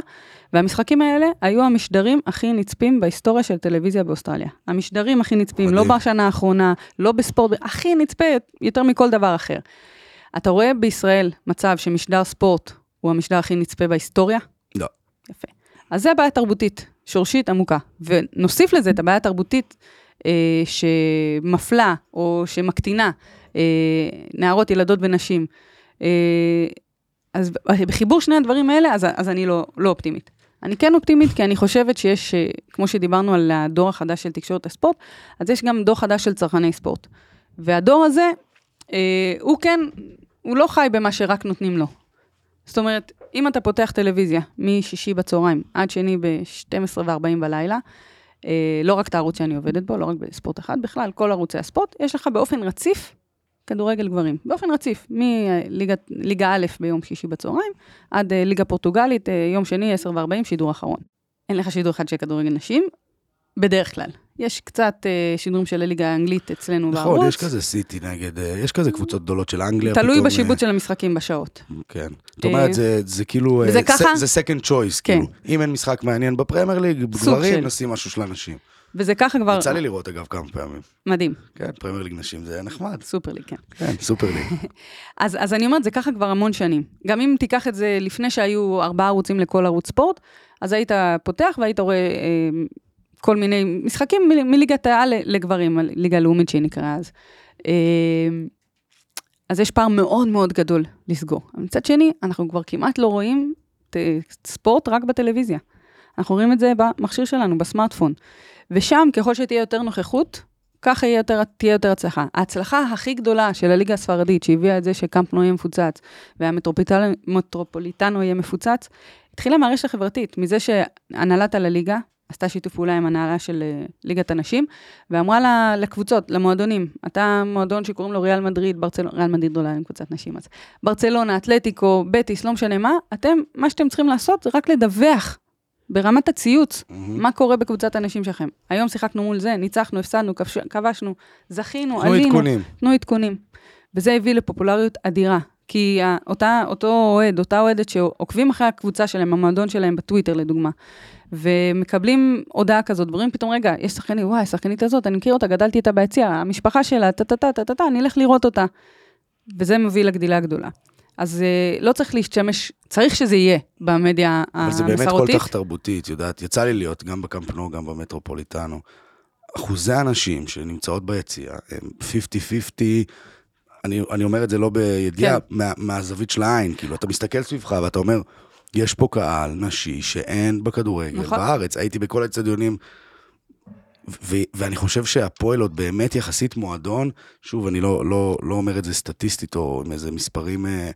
והמשחקים האלה היו המשדרים הכי נצפים בהיסטוריה של טלוויזיה באוסטרליה. המשדרים הכי נצפים, מדהים. לא בשנה האחרונה, לא בספורט, הכי נצפה יותר מכל דבר אחר. אתה רואה בישראל מצב שמשדר ספורט הוא המשדר הכי נצפה בהיסטוריה? לא. יפה. אז זה בעיה תרבותית, שורשית עמוקה. ונוסיף לזה את הבעיה התרבותית שמפלה או שמקטינה אה, נערות, ילדות ונשים. אה, אז בחיבור שני הדברים האלה, אז, אז אני לא, לא אופטימית. אני כן אופטימית, כי אני חושבת שיש, אה, כמו שדיברנו על הדור החדש של תקשורת הספורט, אז יש גם דור חדש של צרכני ספורט. והדור הזה, אה, הוא כן, הוא לא חי במה שרק נותנים לו. זאת אומרת, אם אתה פותח טלוויזיה משישי בצהריים עד שני ב-12 ו-40 בלילה, אה, לא רק את הערוץ שאני עובדת בו, לא רק בספורט אחד, בכלל, כל ערוצי הספורט, יש לך באופן רציף כדורגל גברים. באופן רציף, מליגה א' ביום שישי בצהריים, עד אה, ליגה פורטוגלית, אה, יום שני, 10 ו-40, שידור אחרון. אין לך שידור אחד של כדורגל נשים, בדרך כלל. יש קצת אה, שידורים של הליגה האנגלית אצלנו בערוץ. נכון, יש כזה סיטי נגד, אה, יש כזה קבוצות גדולות של אנגליה. תלוי פתאום, בשיבוץ אה, של המשחקים בשעות. כן. זאת אומרת, זה, זה כאילו... וזה אה, ככה? זה second choice, כן. כאילו. אם אין משחק מעניין בפרמייר ליג, סוג בגברים, של. נשים משהו של אנשים. וזה ככה כבר... יצא לי לראות אגב כמה פעמים. מדהים, כן, פרמייר ליג נשים זה נחמד. סופר ליג, כן. כן, סופר ליג. אז, אז אני אומרת, זה ככה כבר המון שנים. גם אם תיקח את זה לפני שהיו ארבעה ערוצים לכל ערוץ ספורט, אז היית פותח והיית רואה אה, כל מיני משחקים מליגת העל לגברים, ליגה לאומית שהיא נקראה אז. אה, אז יש פער מאוד מאוד גדול לסגור. מצד שני, אנחנו כבר כמעט לא רואים ספורט רק בטלוויזיה. אנחנו רואים את זה במכשיר שלנו, בסמארטפון. ושם, ככל שתהיה יותר נוכחות, ככה יהיה יותר, תהיה יותר הצלחה. ההצלחה הכי גדולה של הליגה הספרדית, שהביאה את זה שקמפנו יהיה מפוצץ, והמטרופוליטנו יהיה מפוצץ, התחילה מהרשת החברתית, מזה שהנהלת הליגה עשתה שיתוף פעולה עם הנהלה של uh, ליגת הנשים, ואמרה לה, לקבוצות, למועדונים, אתה מועדון שקוראים לו ריאל מדריד, ברצלונה, ריאל מדריד אולי עם קבוצת נשים, אז ברצלונה, אתלטיקו, בטיס, לא משנה מה, אתם, מה שאתם צריכים לעשות זה רק לדווח ברמת הציוץ, מה קורה בקבוצת הנשים שלכם. היום שיחקנו מול זה, ניצחנו, הפסדנו, כבש, כבשנו, זכינו, תנו עלינו. עדכונים. תנו עדכונים. וזה הביא לפופולריות אדירה. כי אותה, אותו אוהד, אותה אוהדת שעוקבים אחרי הקבוצה שלהם, המועדון שלהם בטוויטר לדוגמה, ומקבלים הודעה כזאת, ואומרים פתאום, רגע, יש שחקנית, וואי, השחקנית הזאת, אני מכיר אותה, גדלתי איתה ביציע, המשפחה שלה, טה-טה-טה, טה-טה-טה, אני אלך לראות אותה. וזה מביא לגדילה גדולה. אז אה, לא צריך להשתמש, צריך שזה יהיה במדיה אבל זה באמת כל המסורתית. כך תרבותי, את יודעת, יצא לי להיות גם בקמפנו, גם במטרופוליטנו. אחוזי הנשים שנמצאות ביציע הם 50-50, אני, אני אומר את זה לא בידיעה, כן. מה, מהזווית של העין, כאילו, אתה מסתכל סביבך ואתה אומר, יש פה קהל נשי שאין בכדורגל נכון. בארץ. הייתי בכל האצטדיונים, ו- ואני חושב שהפועל עוד באמת יחסית מועדון, שוב, אני לא, לא, לא אומר את זה סטטיסטית או עם איזה מספרים, אה,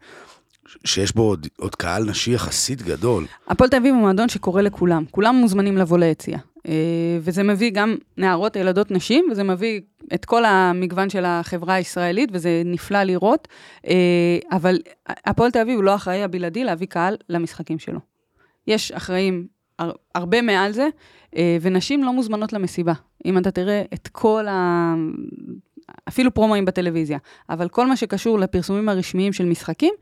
שיש בו עוד, עוד קהל נשי יחסית גדול. הפועל תל אביב הוא מועדון שקורא לכולם, כולם מוזמנים לבוא ליציע. אה, וזה מביא גם נערות, ילדות, נשים, וזה מביא את כל המגוון של החברה הישראלית, וזה נפלא לראות. אה, אבל הפועל תל אביב הוא לא האחראי הבלעדי להביא קהל למשחקים שלו. יש אחראים הר- הרבה מעל זה, אה, ונשים לא מוזמנות למסיבה. אם אתה תראה את כל ה... אפילו פרומואים בטלוויזיה, אבל כל מה שקשור לפרסומים הרשמיים של משחקים,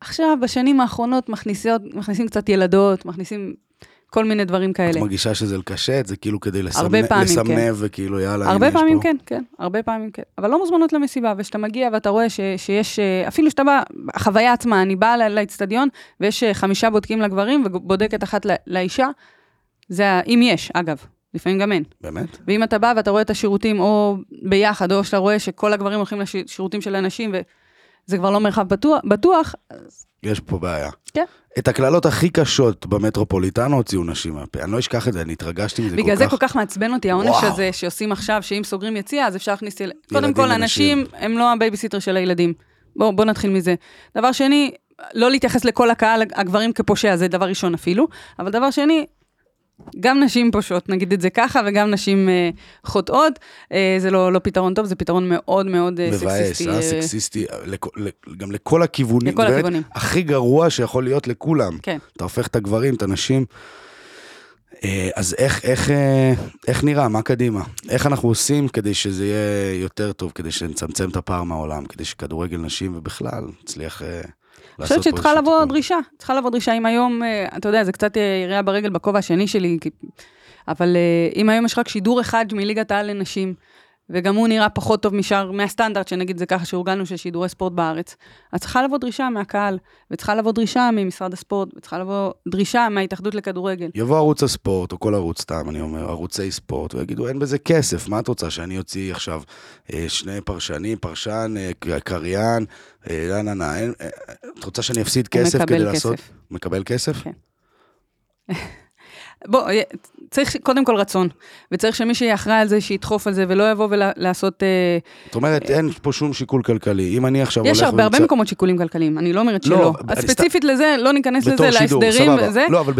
עכשיו, בשנים האחרונות מכניסים קצת ילדות, מכניסים כל מיני דברים את כאלה. מרגישה שזה לקשט, זה כאילו כדי לסמנ... הרבה פעמים, לסמנב, כן. וכאילו יאללה, הרבה פעמים פה. כן, כן, הרבה פעמים כן. אבל לא מוזמנות למסיבה, וכשאתה מגיע ואתה רואה ש, שיש, אה, אפילו שאתה בא, החוויה עצמה, אני באה לאצטדיון, ויש אה, חמישה בודקים לגברים ובודקת אחת ל- לאישה, זה אם יש, אגב, לפעמים גם אין. באמת? ואם אתה בא ואתה רואה את השירותים או ביחד, או שאתה רואה שכל הגברים הולכים לשירותים של הנשים, וזה כבר לא מרחב בטוח, בטוח יש פה בעיה. כן. את הקללות הכי קשות במטרופוליטנו הוציאו נשים מהפה. אני לא אשכח את זה, אני התרגשתי מזה כל כך. בגלל זה כל כך מעצבן אותי, העונש וואו. הזה שעושים עכשיו, שאם סוגרים יציאה, אז אפשר להכניס... יל... קודם כל, ונשים. אנשים הם לא הבייביסיטר של הילדים. בואו בוא נתחיל מזה. דבר שני, לא להתייחס לכל הקהל, הגברים כפושע, זה דבר ראשון אפילו, אבל דבר שני, גם נשים פושעות, נגיד את זה ככה, וגם נשים אה, חוטאות. אה, זה לא, לא פתרון טוב, זה פתרון מאוד מאוד אה, מבאס, סקסיסטי. אה, אה, סקסיסטי, לכ- ל- גם לכל הכיוונים. לכל באמת, הכיוונים. הכי גרוע שיכול להיות לכולם. כן. אתה הופך את הגברים, את הנשים. אה, אז איך, איך, אה, איך נראה, מה קדימה? איך אנחנו עושים כדי שזה יהיה יותר טוב, כדי שנצמצם את הפער מהעולם, כדי שכדורגל נשים ובכלל נצליח אה, אני חושבת שצריכה לבוא? דרישה, צריכה לבוא דרישה. אם היום, אה, אתה יודע, זה קצת אה, ירייה ברגל בכובע השני שלי, אבל אה, אם היום יש רק שידור אחד מליגת העל לנשים, וגם הוא נראה פחות טוב משאר, מהסטנדרט, שנגיד זה ככה, שהורגלנו של שידורי ספורט בארץ, אז צריכה לבוא דרישה מהקהל, וצריכה לבוא דרישה ממשרד הספורט, וצריכה לבוא דרישה מההתאחדות לכדורגל. יבוא ערוץ הספורט, או כל ערוץ סתם, אני אומר, ערוצי ספורט, ויגידו, אין בזה כסף, מה את רוצה, שאני אוציא עכשיו אה, שני פרשנים, פרשן, אה, קריין, לא, לא, לא, את רוצה שאני אפסיד כסף מקבל כדי לעשות? כסף. מקבל כסף? כן. בוא, אה, צריך קודם כל רצון, וצריך שמי שיהיה אחראי על זה, שידחוף על זה, ולא יבוא ולעשות... אה, זאת אומרת, אין פה שום שיקול כלכלי. אם אני עכשיו יש הולך הרבה, הרבה ומצא- מקומות שיקולים כלכליים, אני לא אומרת לא, שלא. אז ספציפית לזה, לא ניכנס לזה, להסדרים. וזה. לא, אבל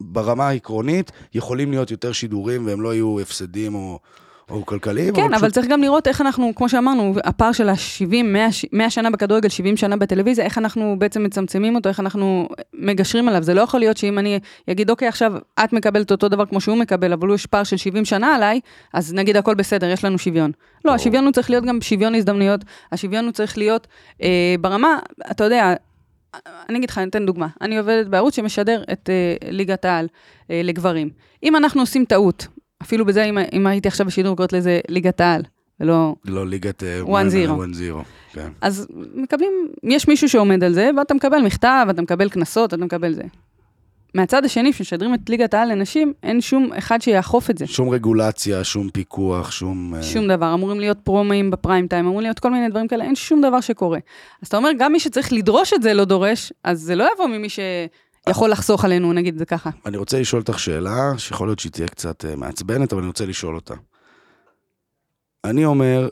ברמה העקרונית, יכולים להיות יותר שידורים, והם לא יהיו הפסדים או או כלכליים. כן, אבל פשוט- צריך גם לראות איך אנחנו, כמו שאמרנו, הפער של ה-70, 100, 100 שנה בכדורגל, 70 שנה בטלוויזיה, איך אנחנו בעצם מצמצמים אותו, איך אנחנו מגשרים עליו. זה לא יכול להיות שאם אני אגיד, אוקיי, עכשיו את מקבלת אותו דבר כמו שהוא מקבל, אבל יש פער של 70 שנה עליי, אז נגיד הכל בסדר, יש לנו שוויון. לא. השוויון הוא צריך להיות גם שוויון הזדמנויות, השוויון הוא צריך להיות אה, ברמה, אתה יודע, אני אגיד לך, אני אתן דוגמה. אני עובדת בערוץ שמשדר את אה, ליגת העל אה, לגברים. אם אנחנו עושים טעות, אפילו בזה, אם, אם הייתי עכשיו בשידור, קוראת לזה ליגת העל, ולא... לא ליגת... אה, 1-0. 1-0, כן. אז מקבלים, יש מישהו שעומד על זה, ואתה מקבל מכתב, אתה מקבל קנסות, אתה מקבל זה. מהצד השני, כשמשדרים את ליגת העל לנשים, אין שום אחד שיאכוף את זה. שום רגולציה, שום פיקוח, שום... אה, שום דבר, אמורים להיות פרומואים בפריים טיים, אמורים להיות כל מיני דברים כאלה, אין שום דבר שקורה. אז אתה אומר, גם מי שצריך לדרוש את זה לא דורש, אז זה לא יבוא ממי שיכול לחסוך עלינו, נגיד את זה ככה. אני רוצה לשאול אותך שאלה, שיכול להיות שהיא תהיה קצת אה, מעצבנת, אבל אני רוצה לשאול אותה. אני אומר,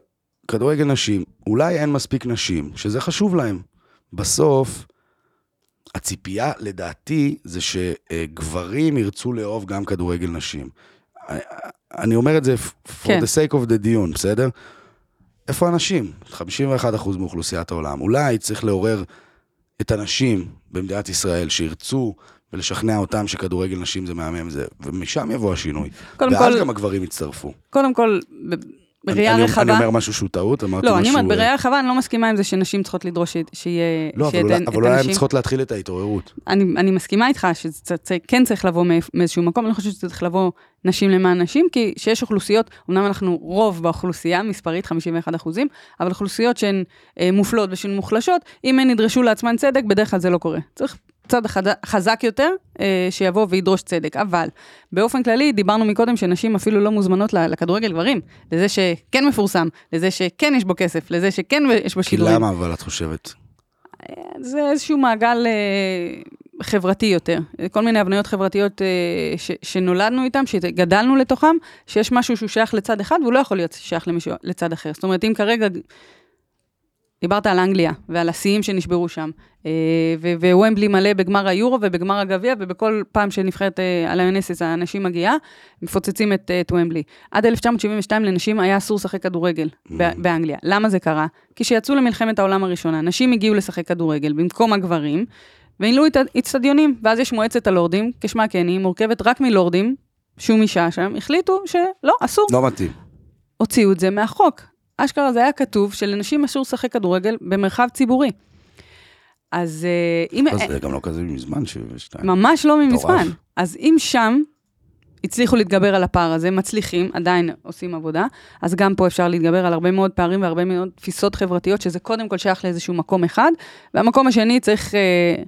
כדורגל נשים, אולי אין מספיק נשים, שזה חשוב להם. בסוף, הציפייה, לדעתי, זה שגברים ירצו לאהוב גם כדורגל נשים. אני אומר את זה for כן. the sake of the דיון, בסדר? איפה הנשים? 51% מאוכלוסיית העולם. אולי צריך לעורר את הנשים במדינת ישראל שירצו ולשכנע אותם שכדורגל נשים זה מהמם זה, ומשם יבוא השינוי. ואז כל- גם הגברים יצטרפו. קודם כל, בראייה אני, רחבה... אני אומר משהו שהוא טעות, אמרתי לא, משהו... אני אומרת, אה, בראייה רחבה אני לא מסכימה עם זה שנשים צריכות לדרוש שיהיה... לא, אבל אולי, אבל הן. צריכות להתחיל את ההתעוררות. אני, אני מסכימה איתך שזה כן צריך לבוא מאיזשהו מקום, אני לא חושבת שזה צריך לבוא נשים למען נשים, כי שיש אוכלוסיות, אמנם אנחנו רוב באוכלוסייה, מספרית 51 אחוזים, אבל אוכלוסיות שהן אה, מופלות ושהן מוחלשות, אם הן ידרשו לעצמן צדק, בדרך כלל זה לא קורה. צריך צד חזק יותר אה, שיבוא וידרוש צדק. אבל באופן כללי, דיברנו מקודם שנשים אפילו לא מוזמנות לכדורגל גברים, לזה שכן מפורסם, לזה שכן יש בו כסף, לזה שכן יש בו כי שידורים. למה אבל את חושבת? זה איזשהו מעגל אה, חברתי יותר. כל מיני הבניות חברתיות אה, ש, שנולדנו איתם, שגדלנו לתוכם, שיש משהו שהוא שייך לצד אחד והוא לא יכול להיות שייך למישהו לצד אחר. זאת אומרת, אם כרגע... דיברת על אנגליה ועל השיאים שנשברו שם, אה, ו- ווומבלי מלא בגמר היורו ובגמר הגביע, ובכל פעם שנבחרת אה, על היונסס האנשים מגיעה, מפוצצים את, אה, את וומבלי. עד 1972 לנשים היה אסור לשחק כדורגל ב- באנגליה. למה זה קרה? כי כשיצאו למלחמת העולם הראשונה, נשים הגיעו לשחק כדורגל במקום הגברים, והנלו את האיצטדיונים, ואז יש מועצת הלורדים, כשמה כן היא, מורכבת רק מלורדים, שום אישה שם, החליטו שלא, אסור. לא מתאים. הוציאו את זה מהחוק. אשכרה זה היה כתוב שלנשים אסור לשחק כדורגל במרחב ציבורי. אז אה, אם... אז זה גם לא כזה מזמן, 72. ממש לא מזמן. אז אם שם הצליחו להתגבר על הפער הזה, מצליחים, עדיין עושים עבודה, אז גם פה אפשר להתגבר על הרבה מאוד פערים והרבה מאוד תפיסות חברתיות, שזה קודם כל שייך לאיזשהו מקום אחד, והמקום השני צריך... אה,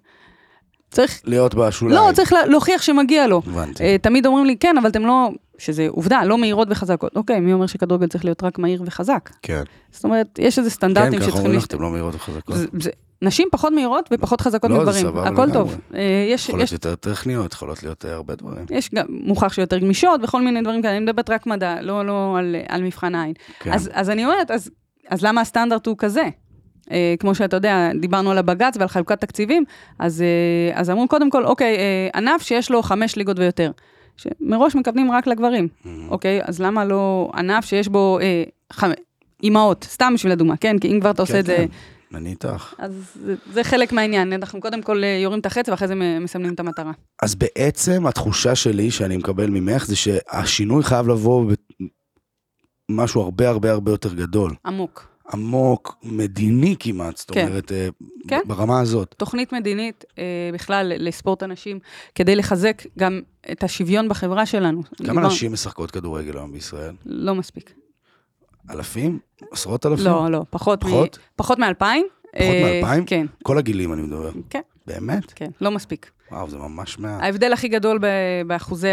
צריך... להיות בשוליים. לא, צריך לה- להוכיח שמגיע לו. הבנתי. אה, תמיד אומרים לי, כן, אבל אתם לא... שזה עובדה, לא מהירות וחזקות. אוקיי, מי אומר שכדורגל צריך להיות רק מהיר וחזק? כן. זאת אומרת, יש איזה כן, סטנדרטים ככה שצריכים... אומרים לך, אתם לא מהירות וחזקות. זה- זה- נשים פחות מהירות ופחות חזקות לא, מגברים, הכל לגמרי. טוב. אה, יש, יכולות יש, יותר טכניות, יכולות להיות אה, הרבה דברים. יש גם מוכח שיותר גמישות וכל מיני דברים כאלה, אני מדברת רק מדע, לא, לא על, על מבחן העין. כן. אז, אז אני אומרת, אז, אז למה הסטנדרט הוא כזה? אה, כמו שאתה יודע, דיברנו על הבג"ץ ועל חלוקת תקציבים, אז, אה, אז אמרו קודם כל, אוקיי, אה, ענף שיש לו חמש ליגות ויותר, שמראש מכוונים רק לגברים, אוקיי, אז למה לא ענף שיש בו אה, חמ... אימהות, סתם בשביל הדוגמה, כן? כי אם כבר אתה עושה כן, את זה... כן, אני איתך. אז זה, זה חלק מהעניין, אנחנו קודם כל אה, יורים את החץ ואחרי זה מסמנים את המטרה. אז בעצם התחושה שלי שאני מקבל ממך זה שהשינוי חייב לבוא במשהו הרבה הרבה הרבה יותר גדול. עמוק. עמוק, מדיני כמעט, זאת כן. אומרת, אה, כן. ברמה הזאת. תוכנית מדינית אה, בכלל לספורט הנשים, כדי לחזק גם את השוויון בחברה שלנו. כמה דיבר- נשים משחקות כדורגל היום בישראל? לא מספיק. אלפים? עשרות אלפים? לא, לא, פחות, פחות? מ... פחות מאלפיים. פחות אה, מאלפיים? כן, כל הגילים אני מדבר. כן, באמת? כן, לא מספיק. וואו, זה ממש מעט. ההבדל הכי גדול באחוזי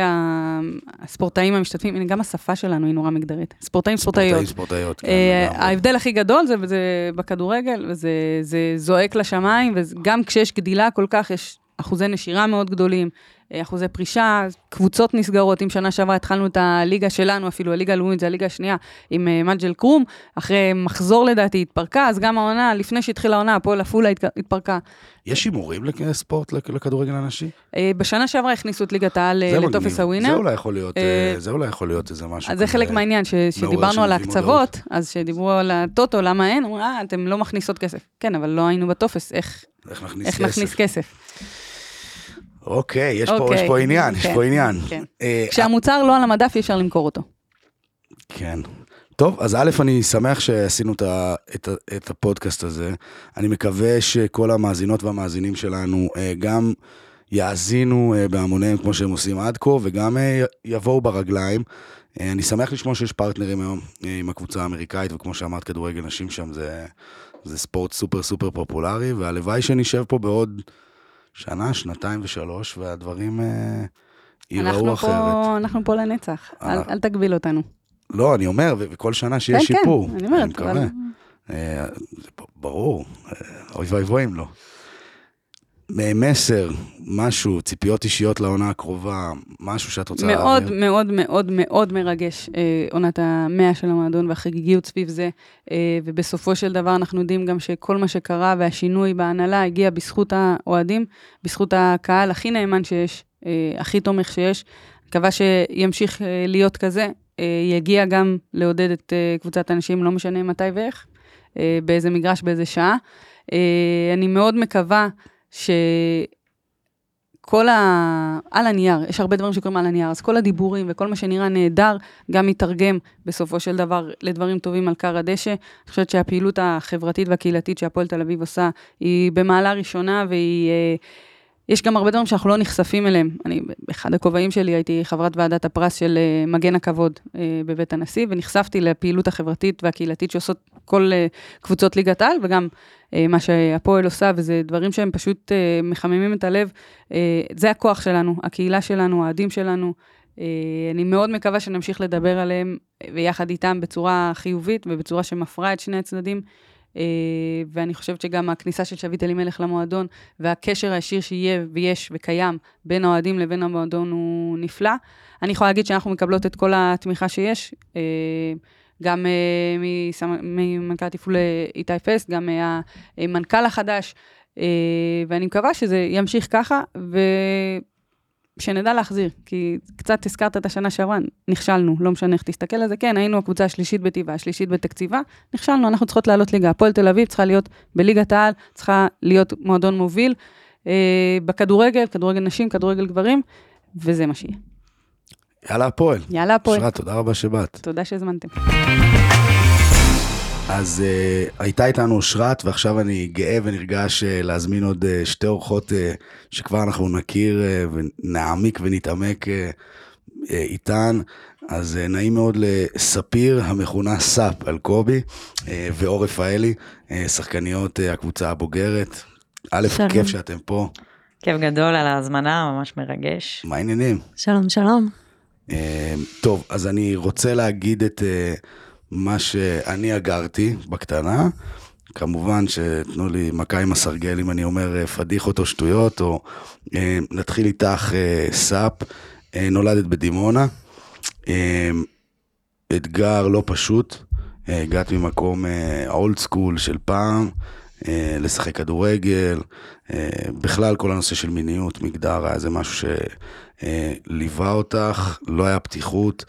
הספורטאים המשתתפים, הנה, גם השפה שלנו היא נורא מגדרית. ספורטאים, ספורטאיות. ספורטאים, ספורטאיות, כן, אה. ההבדל הכי גדול זה, זה בכדורגל, וזה זה זועק לשמיים, וגם כשיש גדילה כל כך, יש אחוזי נשירה מאוד גדולים, אחוזי פרישה, קבוצות נסגרות. אם שנה שעברה התחלנו את הליגה שלנו, אפילו הליגה הלאומית, זה הליגה השנייה, עם אה, מג'ל קרום, אחרי מחזור לדעתי התפרקה, אז גם העונה, לפני שהתחילה העונה, הפועל עפולה התפרקה. יש הימורים לספורט, לכ- לכדורגל הנשי? אה, בשנה שעברה הכניסו את ליגת העל אה, זה לטופס. הווינר. זה אולי יכול להיות, אה, אה, זה אולי יכול להיות איזה משהו אז זה חלק. מהעניין, שדיברנו על ההקצוות, אז שדיברו על הטוטו, למה אין? אמרו, אה, אתם לא מכניסות כסף. כן, אבל לא היינו בטופס, איך נכניס כסף. אוקיי, יש פה- אוקיי, יש פה עניין, יש כן, פה עניין. כן. אה, כשהמוצר לא על המדף, אי אפשר למכור אותו. כן. טוב, אז א', אני שמח שעשינו את, ה, את, את הפודקאסט הזה. אני מקווה שכל המאזינות והמאזינים שלנו אה, גם יאזינו אה, בהמוניהם כמו שהם עושים עד כה, וגם יבואו ברגליים. אני שמח לשמוע שיש פרטנרים היום עם הקבוצה האמריקאית, וכמו שאמרת, כדורגל נשים שם זה, זה ספורט סופר סופר פופולרי, והלוואי שנשב פה בעוד שנה, שנתיים ושלוש, והדברים אה, ייראו אנחנו אחרת. פה, אנחנו פה לנצח, אל, אנחנו- אל תגביל אותנו. לא, אני אומר, וכל שנה שיש כן, שיפור. כן, אני אומרת, מקווה. אבל- אה, ברור, אה, אוי ואבוי אם לא. מסר, משהו, ציפיות אישיות לעונה הקרובה, משהו שאת רוצה מאוד להעביר. מאוד מאוד מאוד מרגש אה, עונת המאה של המועדון והחגיגיות סביב זה, אה, ובסופו של דבר אנחנו יודעים גם שכל מה שקרה והשינוי בהנהלה הגיע בזכות האוהדים, בזכות הקהל הכי נאמן שיש, אה, הכי תומך שיש. מקווה שימשיך אה, להיות כזה, אה, יגיע גם לעודד את אה, קבוצת האנשים, לא משנה מתי ואיך, אה, באיזה מגרש, באיזה שעה. אה, אני מאוד מקווה ש... כל ה... על הנייר, יש הרבה דברים שקורים על הנייר, אז כל הדיבורים וכל מה שנראה נהדר, גם מתרגם בסופו של דבר לדברים טובים על כר הדשא. אני חושבת שהפעילות החברתית והקהילתית שהפועל תל אביב עושה, היא במעלה ראשונה והיא... יש גם הרבה דברים שאנחנו לא נחשפים אליהם. אני, באחד הכובעים שלי הייתי חברת ועדת הפרס של אה, מגן הכבוד אה, בבית הנשיא, ונחשפתי לפעילות החברתית והקהילתית שעושות כל אה, קבוצות ליגת העל, וגם מה שהפועל עושה, וזה דברים שהם פשוט מחממים את הלב. זה הכוח שלנו, הקהילה שלנו, האוהדים שלנו. אני מאוד מקווה שנמשיך לדבר עליהם ויחד איתם בצורה חיובית ובצורה שמפרה את שני הצדדים. אה, ואני חושבת שגם הכניסה של שביט אלימלך למועדון והקשר הישיר שיהיה ויש וקיים בין האוהדים לבין המועדון הוא נפלא. אני יכולה להגיד שאנחנו מקבלות את כל התמיכה שיש, אה, גם אה, ממנכ"ל תפעול אה, איתי פסט, גם מהמנכ"ל החדש, ואני מקווה שזה ימשיך ככה, ושנדע להחזיר, כי קצת הזכרת את השנה שעברה, נכשלנו, לא משנה איך תסתכל על זה, כן, היינו הקבוצה השלישית בטבעה, השלישית בתקציבה, נכשלנו, אנחנו צריכות לעלות ליגה. הפועל תל אביב צריכה להיות בליגת העל, צריכה להיות מועדון מוביל אה, בכדורגל, כדורגל נשים, כדורגל גברים, וזה מה שיהיה. יאללה, הפועל. יאללה, הפועל. אושרת, תודה רבה שבאת. תודה שהזמנתם. אז uh, הייתה איתנו אושרת, ועכשיו אני גאה ונרגש uh, להזמין עוד uh, שתי אורחות uh, שכבר אנחנו נכיר uh, ונעמיק ונתעמק uh, uh, איתן. אז uh, נעים מאוד לספיר, המכונה סאפ אלקובי, uh, ואור רפאלי, uh, שחקניות uh, הקבוצה הבוגרת. א', שלום. כיף שאתם פה. כיף גדול על ההזמנה, ממש מרגש. מה העניינים? שלום, שלום. אה, טוב, אז אני רוצה להגיד את אה, מה שאני אגרתי בקטנה. כמובן שתנו לי מכה עם הסרגל אם אני אומר אה, פדיחות או שטויות, או אה, נתחיל איתך אה, סאפ, אה, נולדת בדימונה. אה, אתגר לא פשוט, אה, הגעת ממקום old school של פעם, אה, לשחק כדורגל, אה, בכלל כל הנושא של מיניות, מגדר, היה איזה משהו שליווה אותך, לא היה פתיחות,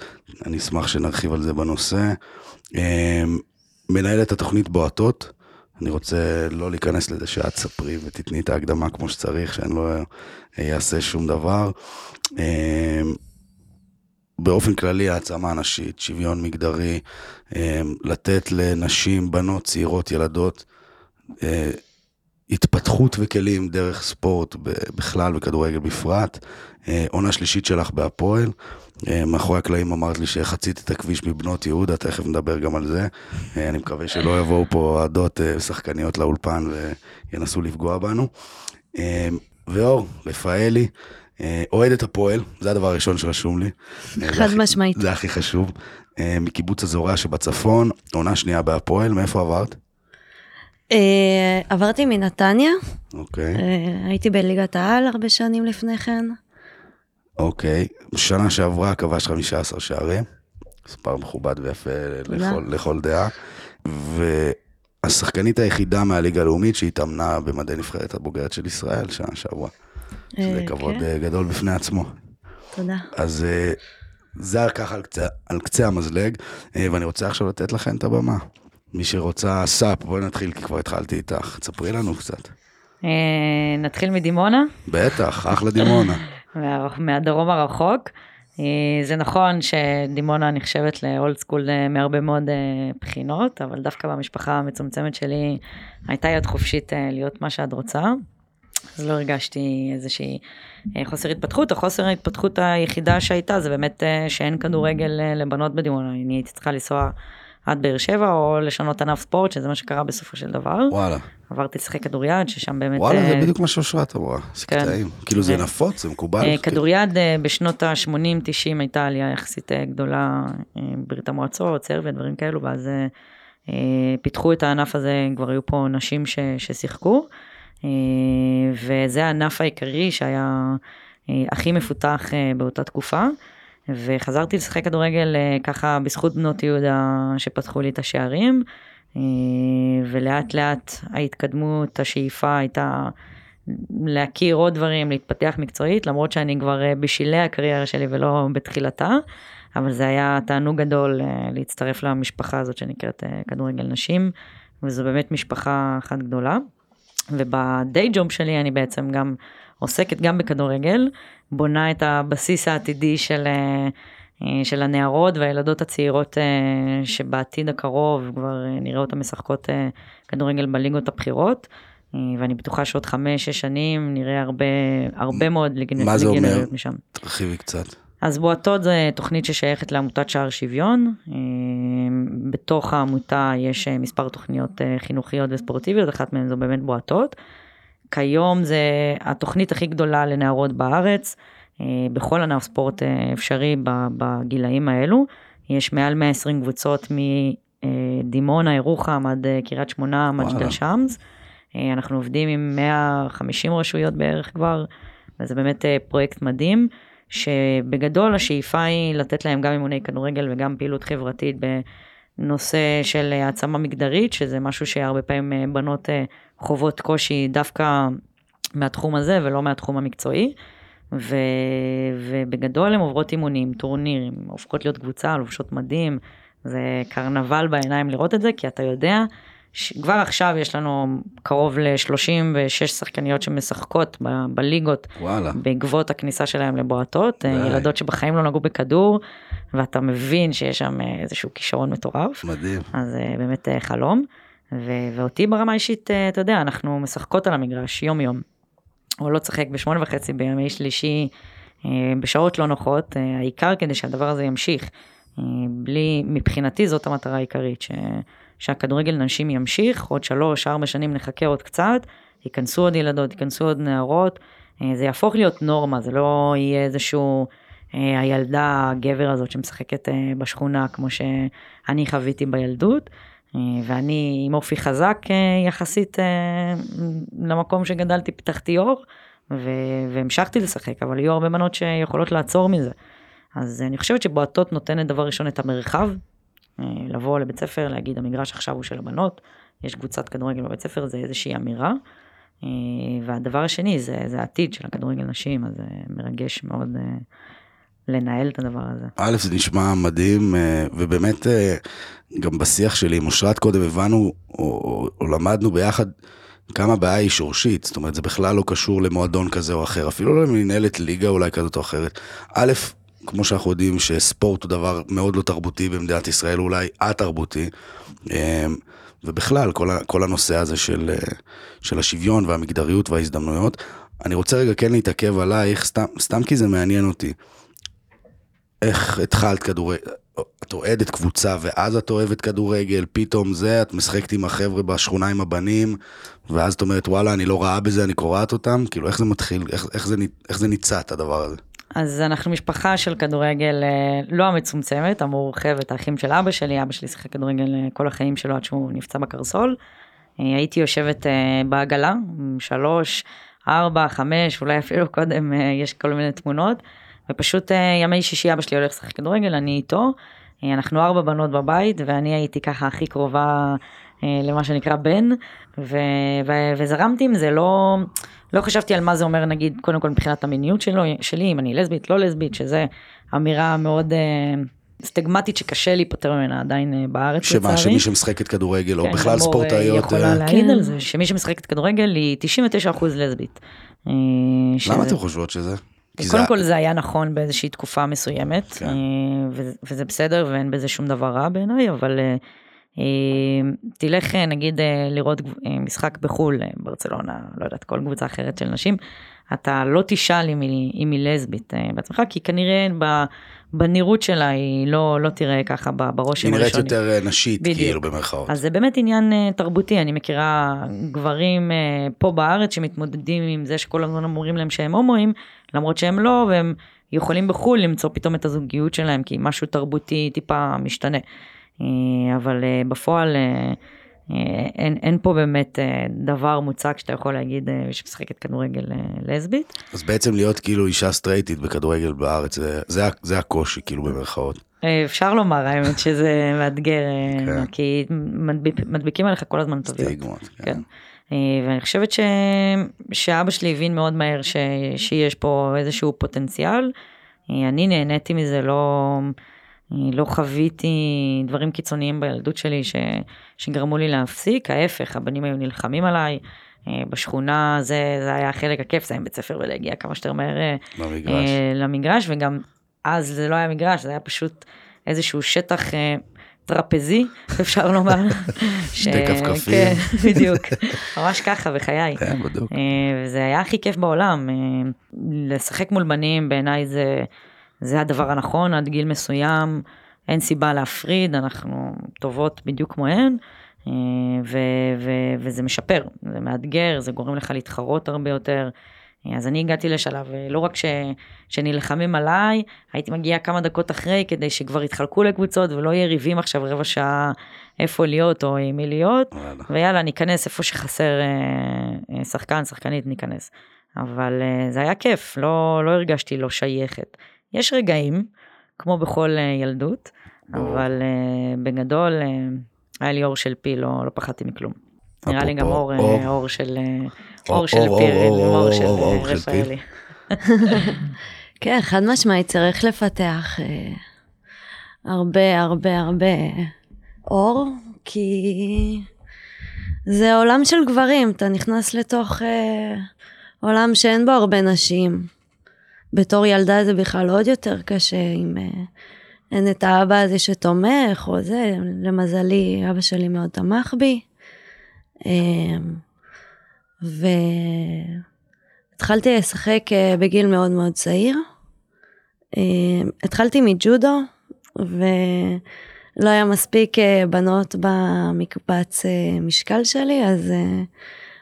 אני אשמח שנרחיב על זה בנושא. אה, מנהלת התוכנית בועטות, אני רוצה לא להיכנס לזה שאת תספרי ותתני את ההקדמה כמו שצריך, שאני לא אעשה שום דבר. אה, באופן כללי העצמה נשית, שוויון מגדרי, אה, לתת לנשים, בנות, צעירות, ילדות, אה, התפתחות וכלים דרך ספורט בכלל וכדורגל בפרט. אה, עונה שלישית שלך בהפועל. אה, מאחורי הקלעים אמרת לי שחצית את הכביש מבנות יהודה, תכף נדבר גם על זה. אה, אני מקווה שלא יבואו פה אוהדות שחקניות לאולפן וינסו לפגוע בנו. ואור, רפאלי, אוהדת הפועל, זה הדבר הראשון שרשום לי. חד משמעית. זה הכי חשוב. מקיבוץ הזורע שבצפון, עונה שנייה בהפועל, מאיפה עברת? אה, עברתי מנתניה, אוקיי, אה, הייתי בליגת העל הרבה שנים לפני כן. אוקיי. שנה שעברה כבש 15 שערים, מספר מכובד ויפה. לכל, לכל דעה. והשחקנית היחידה מהליגה הלאומית שהתאמנה במדי נבחרת הבוגרת של ישראל שנה שעברה. שזה אה, כבוד כן, גדול בפני עצמו. תודה. אז זה היה ככה על קצה, על קצה המזלג, ואני רוצה עכשיו לתת לכם את הבמה. מי שרוצה סאפ, בואי נתחיל, כי כבר התחלתי איתך. תספרי לנו קצת. אה, נתחיל מדימונה, בטח, אחלה דימונה. מה- מהדרום הרחוק. אה, זה נכון שדימונה נחשבת לאולד סקול אה, מהרבה מאוד בחינות, אבל דווקא במשפחה המצומצמת שלי הייתה יד חופשית להיות מה שאת רוצה. אז לא הרגשתי איזושהי חוסר התפתחות. החוסר ההתפתחות היחידה שהייתה זה באמת שאין כדורגל לבנות בדימונה. אני הייתי צריכה לנסוע עד באר שבע או לשנות ענף ספורט, שזה מה שקרה בסופו של דבר. וואלה. עברתי לשחק כדוריד, ששם באמת... וואלה, זה אה, בדיוק מה שאושרת אמרה. זה כן. קטעים. כאילו זה ו- נפוץ, זה מקובל. אה. כדוריד אה, בשנות ה-80-90 הייתה עלייה יחסית אה, גדולה, אה, ברית המועצות, סרביה, דברים כאלו, ואז אה, אה, פיתחו את הענף הזה, כבר היו פה נשים ש, ששיחקו, אה, וזה הענף העיקרי שהיה אה, הכי מפותח אה, באותה תקופה. וחזרתי לשחק כדורגל אה, ככה בזכות בנות יהודה שפתחו לי את השערים, אה, ולאט לאט ההתקדמות, השאיפה הייתה להכיר עוד דברים, להתפתח מקצועית, למרות שאני כבר אה, בשלהי הקריירה שלי ולא בתחילתה, אבל זה היה תענוג גדול להצטרף למשפחה הזאת שנקראת כדורגל נשים, וזו באמת משפחה אחת גדולה. ובדיי ג'וב שלי אני בעצם גם עוסקת גם בכדורגל, בונה את הבסיס העתידי של, אה, אה, של הנערות והילדות הצעירות אה, שבעתיד הקרוב כבר אה, נראה אותן משחקות כדורגל בליגות הבכירות. ואני בטוחה שעוד חמש-שש שנים נראה הרבה, הרבה מאוד ליגנ- מה זה אומר? משם. תרחיבי קצת. אז בועטות זה תוכנית ששייכת לעמותת שער שוויון. בתוך העמותה יש מספר תוכניות חינוכיות וספורטיביות, אחת מהן זו באמת בועטות. כיום זה התוכנית הכי גדולה לנערות בארץ, אה, בכל ענף ספורט אה, אפשרי ב- בגילאים האלו. יש מעל 120 קבוצות מדימונה, ירוחם עד אה, קריית שמונה, מג'דל. שמס. אה, אנחנו עובדים עם 150 רשויות בערך כבר, וזה באמת אה, פרויקט מדהים, שבגדול השאיפה היא לתת להם גם אימוני כדורגל וגם פעילות חברתית בנושא של העצמה מגדרית, שזה משהו שהרבה פעמים אה, בנות אה, חוות קושי דווקא מהתחום הזה ולא מהתחום המקצועי. ו... ובגדול הן עוברות אימונים, טורנירים, הופכות להיות קבוצה, לובשות מדים, זה קרנבל בעיניים לראות את זה, כי אתה יודע שכבר עכשיו יש לנו קרוב ל-36 שחקניות שמשחקות ב- בליגות וואלה. בעקבות הכניסה שלהם לבועטות, די. ילדות שבחיים לא נגעו בכדור, ואתה מבין שיש שם אה, איזשהו כישרון מטורף. מדהים. אז אה, באמת אה, חלום. ו- ואותי ברמה האישית, אה, אתה יודע, אנחנו משחקות על המגרש יום יום. עולות לשחק בשמונה וחצי בימי שלישי, אה, בשעות לא נוחות, אה, העיקר כדי שהדבר הזה ימשיך. אה, בלי, מבחינתי זאת המטרה העיקרית, ש, שהכדורגל נשים ימשיך, עוד שלוש, ארבע שנים נחכה עוד קצת, ייכנסו עוד ילדות, ייכנסו עוד נערות, אה, זה יהפוך להיות נורמה, זה לא יהיה איזשהו אה, הילדה הגבר הזאת שמשחקת אה, בשכונה כמו שאני חוויתי בילדות. ואני עם אופי חזק יחסית למקום שגדלתי, פתחתי אור, והמשכתי לשחק, אבל היו הרבה בנות שיכולות לעצור מזה. אז אני חושבת שבועטות נותנת דבר ראשון את המרחב, לבוא לבית ספר, להגיד המגרש עכשיו הוא של הבנות, יש קבוצת כדורגל בבית ספר, זה איזושהי אמירה. אה, והדבר השני זה, זה העתיד של הכדורגל נשים, אז זה מרגש מאוד אה, לנהל את הדבר הזה. א', זה נשמע מדהים, אה, ובאמת אה, גם בשיח שלי עם אושרת קודם הבנו, או, או, או למדנו ביחד, כמה הבעיה היא שורשית, זאת אומרת, זה בכלל לא קשור למועדון כזה או אחר, אפילו לא למנהלת ליגה אולי כזאת או אחרת. א', כמו שאנחנו יודעים שספורט הוא דבר מאוד לא תרבותי במדינת ישראל, אולי א-תרבותי, אה, ובכלל, כל, כל הנושא הזה של, אה, של השוויון והמגדריות וההזדמנויות. אני רוצה רגע כן להתעכב עלייך, סתם, סתם כי זה מעניין אותי. איך התחלת כדורגל, את אוהדת קבוצה ואז את אוהבת כדורגל, פתאום זה, את משחקת עם החבר'ה בשכונה עם הבנים, ואז את אומרת וואלה אני לא רעה בזה, אני קורעת אותם, כאילו איך זה מתחיל, איך, איך, זה, איך זה ניצת הדבר הזה? אז אנחנו משפחה של כדורגל אה, לא המצומצמת, המורחבת, האחים של אבא שלי, אבא שלי שיחק כדורגל אה, כל החיים שלו עד שהוא נפצע בקרסול. אה, הייתי יושבת בעגלה, שלוש, ארבע, חמש, אולי אפילו קודם יש כל מיני תמונות, ופשוט ימי שישי אבא שלי הולך לשחק כדורגל, אני איתו. אנחנו ארבע בנות בבית, ואני הייתי ככה הכי קרובה למה שנקרא בן, ו- ו- וזרמתי עם זה, לא, לא חשבתי על מה זה אומר נגיד קודם כל מבחינת המיניות שלו, שלי, אם אני לסבית, לא לסבית, שזה אמירה מאוד אה, סטגמטית שקשה להיפטר ממנה עדיין אה, בארץ שמה, לצערי. שמי שמשחקת כדורגל, או כן, בכלל לימור, אה, ספורטאיות, יכולה אה, להעיד כן. על זה, שמי שמשחקת כדורגל היא 99% לסבית. אה, למה שזה- אתם חושבות שזה? קודם זה- כל זה היה נכון באיזושהי תקופה מסוימת, כן. אה, וזה- וזה בסדר ואין בזה שום דבר רע בעיניי, אבל אה, תלך אה, נגיד אה, לראות אה, משחק בחו"ל, ברצלונה, לא יודעת, כל קבוצה אחרת של נשים, אתה לא תשאל אם היא, אם היא לסבית בעצמך, כי כנראה בנראות שלה היא לא, לא תראה ככה ב- ברושם היא נראית הראשוני. יותר נשית, בדיוק. כאילו, במרכאות. אז זה באמת עניין תרבותי, אני מכירה גברים פה בארץ שמתמודדים עם זה שכל הזמן אומרים להם שהם הומואים, למרות שהם לא, והם יכולים בחו"ל למצוא פתאום את הזוגיות שלהם, כי משהו תרבותי טיפה משתנה. אה, אבל אה, בפועל אה, אין, אין פה באמת דבר מוצק שאתה יכול להגיד שמשחקת כדורגל לסבית. אז בעצם להיות כאילו אישה סטרייטית בכדורגל בארץ, זה- זה זה הקושי, כאילו, במרכאות. אפשר לומר האמת שזה מאתגר, כן. כי מדביק, מדביקים עליך כל הזמן תוויות. סטיגמות. כן. אה, ואני חושבת ש... שאבא שלי הבין מאוד מהר ש... שיש פה איזשהו פוטנציאל. אני נהניתי מזה, לא, לא חוויתי דברים קיצוניים בילדות שלי ש... שגרמו לי להפסיק, ההפך, הבנים היו נלחמים עליי. אה, בשכונה זה, זה היה חלק הכיף, זה היה בית ספר ולהגיע כמה שיותר מהר אה, במגרש. אה, למגרש, וגם אז זה לא היה מגרש, זה היה פשוט איזשהו שטח טרפזי, אפשר לומר. שתי ש- כפכפים. כן, בדיוק, ממש ככה בחיי. כן, בדיוק. וזה היה הכי כיף בעולם. לשחק מול בנים בעיניי זה, זה הדבר הנכון עד גיל מסוים, אין סיבה להפריד, אנחנו טובות בדיוק כמוהן. אה, ו- ו- וזה משפר, זה מאתגר, זה גורם לך להתחרות הרבה יותר. אה, אז אני הגעתי לשלב, אה, לא רק ש, שנלחמים עליי, הייתי מגיעה כמה דקות אחרי כדי שכבר יתחלקו לקבוצות ולא יהיה ריבים עכשיו רבע שעה איפה להיות או עם מי להיות. וואלה. ויאללה, ניכנס איפה שחסר אה, שחקן, שחקנית, ניכנס. אבל אה, זה היה כיף, לא, לא הרגשתי לא שייכת. יש רגעים, כמו בכל אה, ילדות. אבל אה, בגדול אה, היה לי אור של פיל, לא, לא פחדתי מכלום. נראה לי גם אור, של אור, של אור, של. רפאלי. כן, חד משמעית צריך לפתח הרבה הרבה הרבה אור, כי זה עולם של גברים, אתה נכנס לתוך אה, עולם שאין בו הרבה נשים. בתור ילדה זה בכלל עוד יותר קשה, אם אה, אין את האבא הזה שתומך או זה, למזלי אבא שלי מאוד תמך בי. אה, והתחלתי לשחק אה, בגיל מאוד מאוד צעיר. אה, התחלתי מג'ודו, ולא היה מספיק אה, בנות במקבץ משקל שלי, אז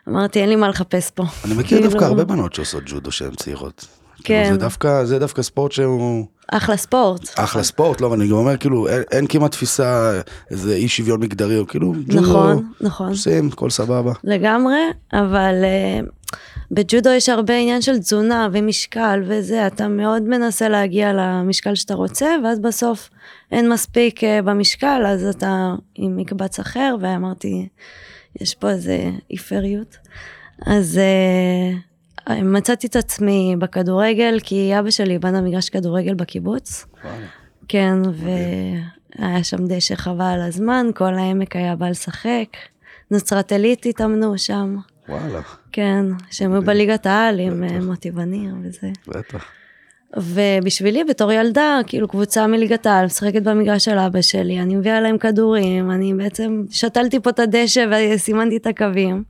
אמרתי, אין לי מה לחפש פה. אני מכיר כאילו- דווקא הרבה בנות שעושות ג'ודו שהן צעירות. כן. כאילו, זה דווקא, זה דווקא ספורט שהוא אחלה ספורט. אחלה ספורט, לא, אבל אני גם אומר, כאילו, אין, אין כמעט תפיסה, איזה אי שוויון מגדרי, או כאילו, ג'ודו, נכון, נכון. עושים, הכל סבבה. לגמרי, אבל uh, בג'ודו יש הרבה עניין של תזונה ומשקל וזה, אתה מאוד מנסה להגיע למשקל שאתה רוצה, ואז בסוף אין מספיק uh, במשקל, אז אתה עם מקבץ אחר, ואמרתי, יש פה איזה איפריות. אז uh, מצאתי את עצמי בכדורגל, כי אבא שלי בנה מגרש כדורגל בקיבוץ. כן, והיה שם דשא חבל על הזמן, כל העמק היה בא לשחק. נצרת עילית התאמנו שם, וואלה, כן, שהם היו בליגת העל עם. אה, מוטי וניר וזה. בטח. ובשבילי בתור ילדה, כאילו קבוצה מליגת העל, משחקת במגרש של אבא שלי, אני מביאה להם כדורים, אני בעצם שתלתי פה את הדשא וסימנתי את הקווים.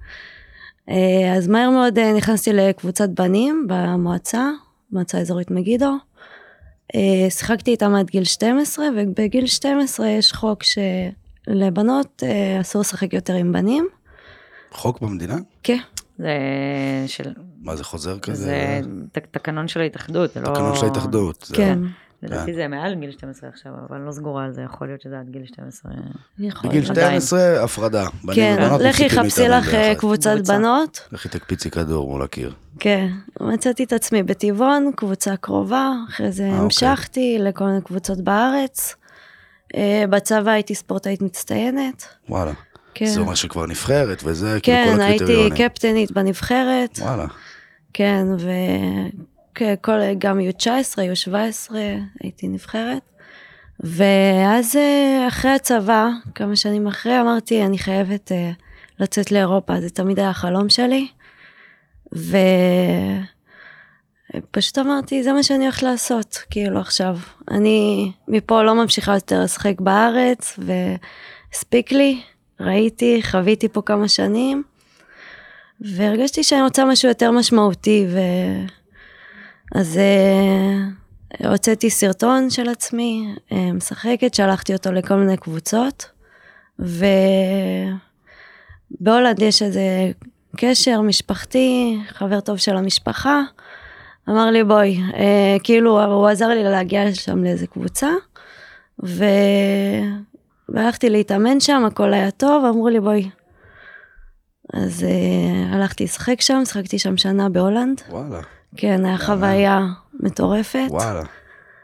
אה, אז מהר מאוד אה, נכנסתי לקבוצת בנים במועצה, מועצה אזורית מגידו. אה, שיחקתי איתם עד גיל 12, ובגיל 12 יש חוק שלבנות אסור לשחק יותר עם בנים. חוק במדינה? כן, זה של... מה זה חוזר כזה? זה תקנון של ההתאחדות, זה לא... תקנון של ההתאחדות. זה- כן. לדעתי זה מעל גיל 12 עכשיו, אבל לא סגורה על זה, יכול להיות שזה עד גיל 12. יכול בגיל להיות. עדיין. 12, הפרדה. כן, לכי חפשי לך אה. קבוצת. בנות. לכי תקפיצי כדור מול הקיר. כן, מצאתי את עצמי בטבעון, קבוצה קרובה, אחרי זה אוקיי. המשכתי לכל מיני קבוצות בארץ. אה, בצבא הייתי ספורטאית מצטיינת. וואלה. כן, זה אומר שכבר נבחרת וזה, כאילו כן כל הייתי הקריטריונים. קפטנית בנבחרת. וואלה. כן, וכל, גם U19, U17 הייתי נבחרת. ואז אה, אחרי הצבא, כמה שנים אחרי, אמרתי, אני חייבת אה, לצאת לאירופה, זה תמיד היה החלום שלי. ופשוט אמרתי, זה מה שאני הולכת לעשות, כאילו עכשיו. אני מפה לא ממשיכה יותר לשחק בארץ, הספיק לי, ראיתי, חוויתי פה כמה שנים, והרגשתי שאני רוצה משהו יותר משמעותי, ו... אז uh, הוצאתי סרטון של עצמי, uh, משחקת, שלחתי אותו לכל מיני קבוצות, ובהולנד יש איזה קשר משפחתי, חבר טוב של המשפחה, אמר לי בואי, uh, כאילו הוא עזר לי להגיע לשם לאיזה קבוצה, ו... והלכתי להתאמן שם, הכל היה טוב, אמרו לי בואי. אז uh, הלכתי לשחק שם, שחקתי שם שנה בהולנד. וואלה. כן, היה חוויה מטורפת. וואלה.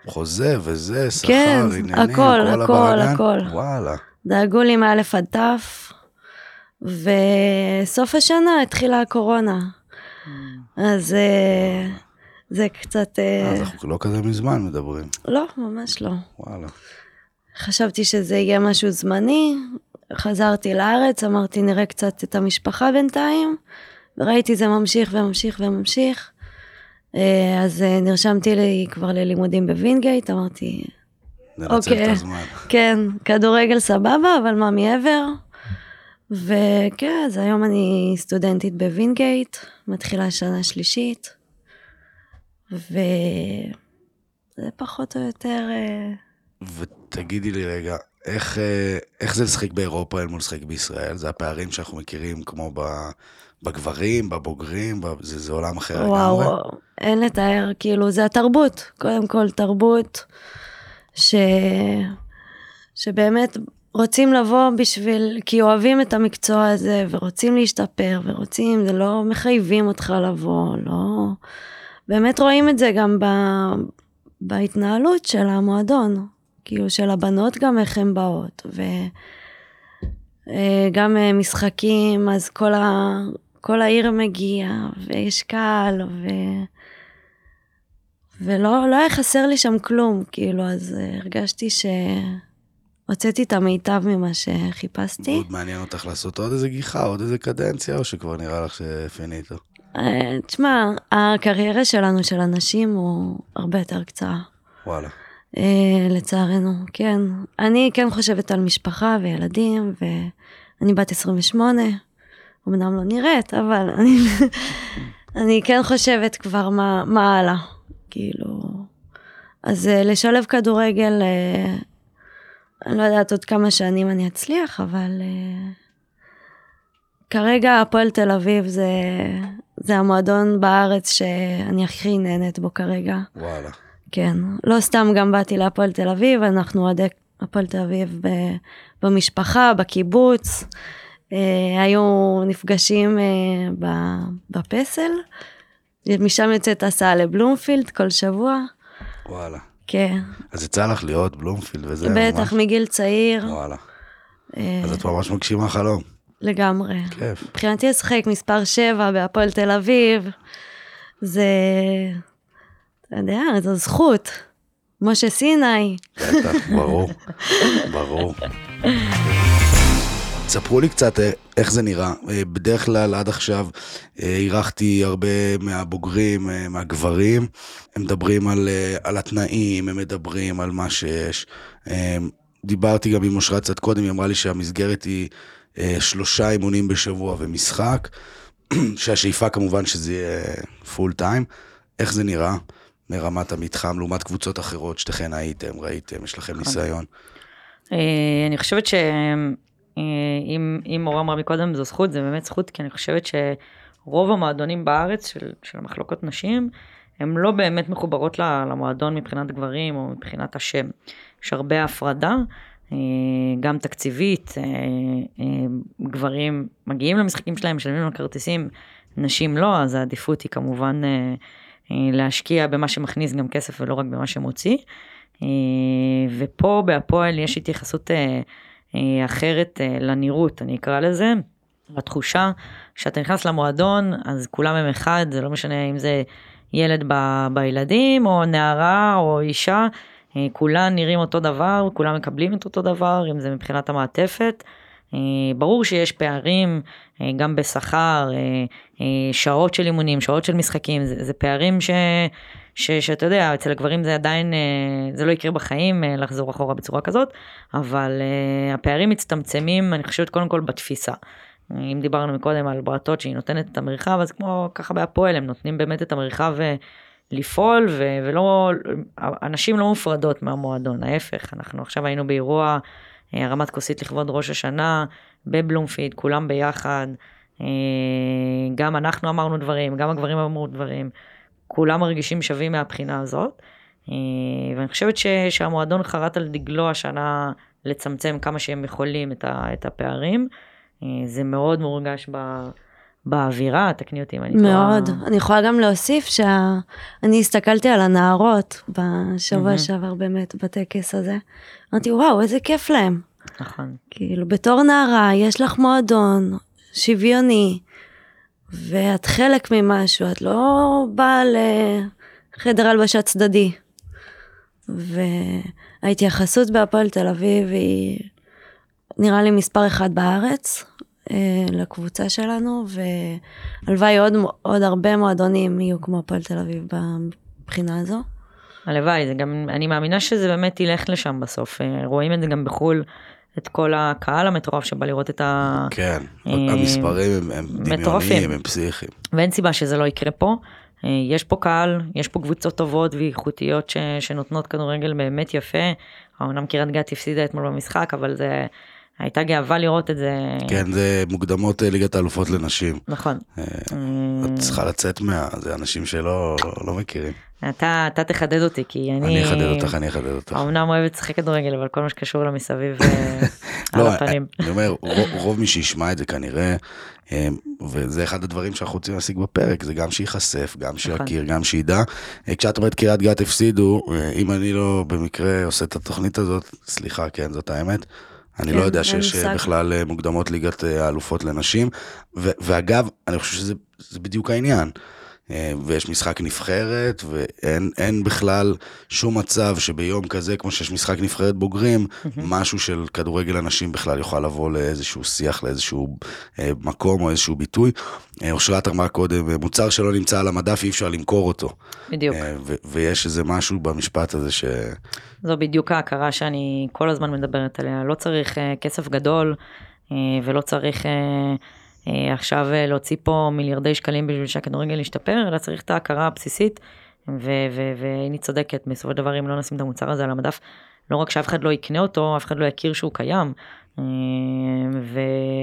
חוזה וזה, שכר, כן, עניינים, הכל, כל הכל, הבלאגן. הכל. וואלה. דאגו לי מאלף עד תף, וסוף השנה התחילה הקורונה. אז אה, זה קצת... אה, אז אנחנו לא כזה מזמן מדברים. לא, ממש לא. וואלה. חשבתי שזה יהיה משהו זמני, חזרתי לארץ, אמרתי נראה קצת את המשפחה בינתיים, וראיתי זה ממשיך וממשיך וממשיך. אה, אז אה, נרשמתי לי כבר ללימודים בווינגייט, אמרתי, אוקיי. כן, כדורגל סבבה, אבל מה מעבר? וכן, אז היום אני סטודנטית בווינגייט, מתחילה שנה שלישית, וזה פחות או יותר... אה, ותגידי לי רגע, איך, איך זה לשחק באירופה אל מול לשחק בישראל? זה הפערים שאנחנו מכירים כמו ב, בגברים, בבוגרים, זה, זה עולם אחר לגמרי? וואו, אין לתאר, כאילו, זה התרבות. קודם כל, תרבות ש... שבאמת רוצים לבוא בשביל, כי אוהבים את המקצוע הזה, ורוצים להשתפר, ורוצים, זה לא מחייבים אותך לבוא, לא... באמת רואים את זה גם ב... בהתנהלות של המועדון, כאילו של הבנות גם איך הן באות, וגם משחקים, אז כל, ה... כל העיר מגיעה, ויש קהל, ו... ולא לא היה חסר לי שם כלום, כאילו, אז הרגשתי שהוצאתי את המיטב ממה שחיפשתי. מאוד מעניין אותך לעשות עוד איזה גיחה, עוד איזה קדנציה, או שכבר נראה לך שפיניטו? אה, תשמע, הקריירה שלנו, של הנשים, הוא הרבה יותר קצרה. וואלה. אה, לצערנו, כן. אני כן חושבת על משפחה וילדים, ואני בת 28, אמנם לא נראית, אבל אני, אני כן חושבת כבר מה, מה הלאה, כאילו... אז אה, לשלב כדורגל, אה, אני לא יודעת עוד כמה שנים אני אצליח, אבל אה, כרגע הפועל תל אביב זה, זה המועדון בארץ שאני הכי נהנית בו כרגע. וואלה. כן, לא סתם גם באתי להפועל תל אביב, אנחנו אוהדי הפועל תל אביב ב, במשפחה, בקיבוץ. אה, היו נפגשים אה, בפסל, משם יוצאת הסעה לבלומפילד כל שבוע. וואלה. כן, אז יצא לך להיות בלומפילד וזה בטח ממש... מגיל צעיר, וואלה. אה, אז את ממש מגשימה חלום. לגמרי. כיף. מבחינתי לשחק מספר 7 בהפועל תל אביב, זה, אתה יודע, זו זכות. משה סיני, בטח, ברור. ברור. ספרו לי קצת אה, איך זה נראה. אה, בדרך כלל עד עכשיו אה, אירחתי הרבה מהבוגרים, מהגברים. הם מדברים על, על התנאים, הם מדברים על מה שיש. דיברתי גם עם אושרת קצת קודם, היא אמרה לי שהמסגרת היא שלושה אימונים בשבוע ומשחק, שהשאיפה כמובן שזה יהיה פול טיים. איך זה נראה מרמת המתחם לעומת קבוצות אחרות שתכן הייתם, ראיתם, יש לכם ניסיון? אה, אני חושבת שאם אם מורה אמרה מקודם זו זכות, זה באמת זכות, כי אני חושבת שרוב המועדונים בארץ של, של המחלקות נשים, הן לא באמת מחוברות למועדון מבחינת גברים או מבחינת השם. יש הרבה הפרדה, אה, גם תקציבית, אה, אה, גברים מגיעים למשחקים שלהם, משלמים על כרטיסים, נשים לא, אז העדיפות היא כמובן אה, אה, להשקיע במה שמכניס גם כסף ולא רק במה שמוציא. אה, ופה בהפועל יש התייחסות אה, אה, אחרת אה, לנראות, אני אקרא לזה, לתחושה שאתה נכנס למועדון, אז כולם הם אחד, זה לא משנה אם זה ילד ב, בילדים, או נערה, או אישה, אה, כולם נראים אותו דבר, כולם מקבלים את אותו דבר, אם זה מבחינת המעטפת. אה, ברור שיש פערים אה, גם בשכר, אה, אה, שעות של אימונים, שעות של משחקים, זה, זה פערים ש, ש, שאתה יודע, אצל הגברים זה עדיין, אה, זה לא יקרה בחיים אה, לחזור אחורה בצורה כזאת, אבל אה, הפערים מצטמצמים, אני חושבת קודם כל בתפיסה. אם דיברנו מקודם על ברטות שהיא נותנת את המרחב, אז כמו ככה בהפועל, הם נותנים באמת את המרחב לפעול, ו- ולא, הנשים לא מופרדות מהמועדון, ההפך, אנחנו עכשיו היינו באירוע הרמת כוסית לכבוד ראש השנה, בבלומפיד, כולם ביחד, גם אנחנו אמרנו דברים, גם הגברים אמרו דברים. כולם מרגישים שווים מהבחינה הזאת. אה, ואני חושבת ש, שהמועדון חרט על דגלו השנה לצמצם כמה שהם יכולים את, ה, את הפערים. אה, זה מאוד מורגש ב, באווירה, תקני אותי אם אני טועה. מאוד. כבר... אני יכולה גם להוסיף שאני הסתכלתי על הנערות בשבוע mm-hmm. שעבר באמת בטקס הזה. אמרתי, וואו, איזה כיף להם. נכון. כאילו, בתור נערה, יש לך מועדון שוויוני. ואת חלק ממשהו, את לא באה לחדר הלבשה צדדי. וההתייחסות בהפועל תל אביב היא נראה לי מספר אחד בארץ אה, לקבוצה שלנו, והלוואי עוד, עוד הרבה מועדונים יהיו כמו הפועל תל אביב מבחינה הזו. הלוואי, זה גם, אני מאמינה שזה באמת ילך לשם בסוף, אה, רואים את זה גם בחו"ל. את כל הקהל המטורף שבא לראות את ה... כן, אה, המספרים הם, הם דמיוניים, הם פסיכיים. ואין סיבה שזה לא יקרה פה. אה, יש פה קהל, יש פה קבוצות טובות ואיכותיות ש, שנותנות כדורגל באמת יפה. אמנם קריית גת הפסידה אתמול במשחק, אבל זה... הייתה גאווה לראות את זה. כן, זה מוקדמות אה, ליגת האלופות לנשים. נכון. את צריכה לצאת מה... זה אנשים שלא לא, מכירים. אתה, אתה תחדד אותי, כי אני... אני אחדד אותך, אני אחדד אותך. אמנם אוהבת לשחק כדורגל, אבל כל מה שקשור למסביב אה, על לא, הפנים. אני אומר, רוב, רוב מי שישמע את זה כנראה, אה, וזה אחד הדברים שאנחנו רוצים להשיג בפרק, זה גם שייחשף, גם נכון. שיכיר, גם שידע. אה, כשאת אומרת קריית גת הפסידו, אם אני לא במקרה עושה את התוכנית הזאת, סליחה, כן, זאת האמת. אני לא כן, יודע שיש בכלל מוקדמות ליגת האלופות לנשים. ואגב, אני חושב שזה בדיוק העניין. אה, ויש משחק נבחרת, ואין בכלל שום מצב שביום כזה, כמו שיש משחק נבחרת בוגרים, משהו של כדורגל אנשים בכלל יוכל לבוא לאיזשהו שיח, לאיזשהו אה, מקום או איזשהו ביטוי. אה, אושרת אמרה קודם, מוצר שלא נמצא על המדף אי אפשר למכור אותו. בדיוק. ויש איזה משהו במשפט הזה ש... זו בדיוק ההכרה שאני כל הזמן מדברת עליה. לא צריך כסף גדול ולא צריך... אה, עכשיו אה, להוציא פה מיליארדי שקלים בשביל שהכדורגל ישתפר, אלא צריך את ההכרה הבסיסית, והנה צודקת, בסופו של דבר אם לא נשים את המוצר הזה על המדף, לא רק שאף אחד לא יקנה אותו, אף אחד לא יכיר שהוא קיים, אה, ו...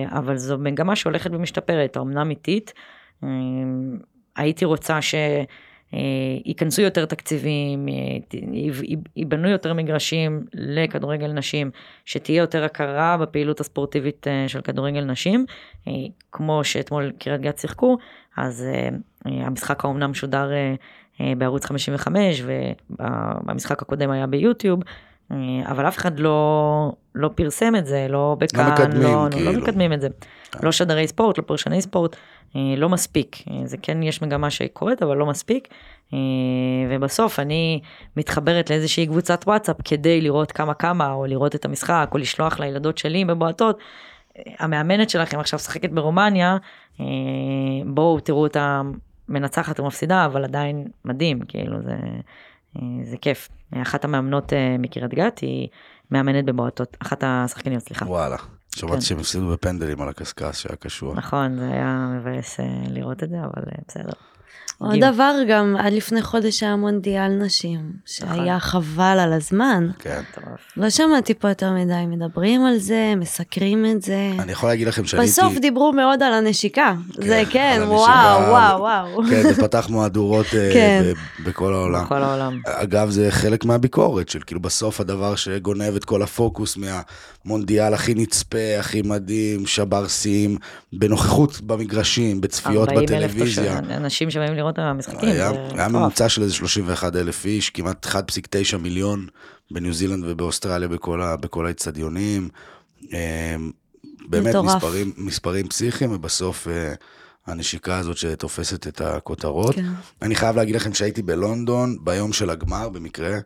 אבל זו מגמה שהולכת ומשתפרת, האמנם איטית. הייתי רוצה ש... אה, ייכנסו יותר תקציבים, אה, ייבנו יותר מגרשים לכדורגל נשים, שתהיה יותר הכרה בפעילות הספורטיבית אה, של כדורגל נשים, כמו שאתמול קריית גת שיחקו, אז המשחק האומנם שודר בערוץ 55 והמשחק הקודם היה ביוטיוב, אבל אף אחד לא, לא פרסם את זה, לא בכאן, לא, מקדמים, לא, כאילו. לא מקדמים את זה. לא שדרי ספורט, לא פרשני ספורט. אה, לא מספיק. אה, זה כן, יש מגמה שקורית, אבל לא מספיק. אה, ובסוף אני מתחברת לאיזושהי קבוצת וואטסאפ כדי לראות כמה כמה, או לראות את המשחק, או לשלוח לילדות שלי בבועטות. המאמנת שלכם עכשיו משחקת ברומניה, בואו תראו אותה מנצחת ומפסידה, אבל עדיין מדהים, כאילו זה, זה כיף. אחת המאמנות מקריית גת היא מאמנת בבועטות, אחת השחקניות, סליחה. וואלה. שמעתי כן. שהם הפסידו בפנדלים על הקשקש שהיה קשוח. נכון, זה היה מבאס אה, לראות את זה, אבל אה, בסדר. עוד דבר גם, עד לפני חודש היה מונדיאל נשים, שהיה נכון. חבל על הזמן. כן. לא שמעתי פה יותר מדי, מדברים על זה, מסקרים את זה. אני יכול להגיד לכם שאני בסוף דיברו מאוד על הנשיקה. כן, זה כן, וואו, וואו, וואו. כן, זה פתח מהדורות אה, כן. בכל העולם. בכל העולם. אגב, זה חלק מהביקורת של כאילו בסוף הדבר שגונב את כל הפוקוס מהמונדיאל הכי נצפה, הכי מדהים, שבר שיאים, בנוכחות במגרשים, בצפיות בטלוויזיה. 40 אלף אנשים שבאים לראות את המשחקים. היה, היה ממוצע של איזה 31 אלף איש, כמעט 1.9 מיליון בניו זילנד ובאוסטרליה בכל האצטדיונים. אמ, באמת מספרים, מספרים פסיכיים, ובסוף אה, הנשיקה הזאת שתופסת את הכותרות. כן. אני חייב להגיד לכם שהייתי בלונדון ביום של הגמר במקרה,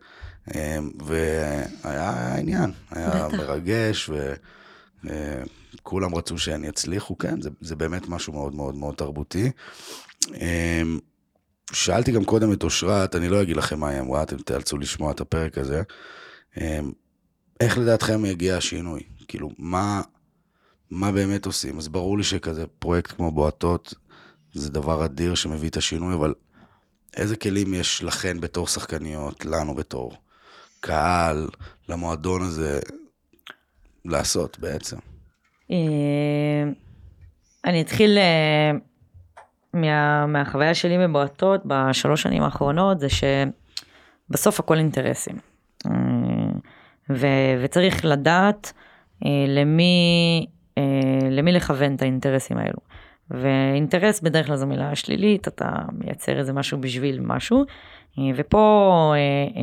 אמ, והיה עניין, היה בטח. מרגש, וכולם רצו שהן יצליחו, כן, זה, זה באמת משהו מאוד מאוד מאוד תרבותי. אמ, שאלתי גם קודם את אושרת, אני לא אגיד לכם מה היא אמרה, אתם תיאלצו לשמוע את הפרק הזה. אמ, איך לדעתכם יגיע השינוי? כאילו, מה, מה באמת עושים? אז ברור לי שכזה פרויקט כמו בועטות זה דבר אדיר שמביא את השינוי, אבל איזה כלים יש לכן בתור שחקניות, לנו בתור קהל, למועדון הזה, לעשות בעצם? אה, אני אתחיל אה, מה, מהחוויה שלי בבועטות בשלוש שנים האחרונות, זה שבסוף הכל אינטרסים. אה, ו, וצריך לדעת למי, למי לכוון את האינטרסים האלו. ואינטרס בדרך כלל זו מילה שלילית, אתה מייצר איזה משהו בשביל משהו, ופה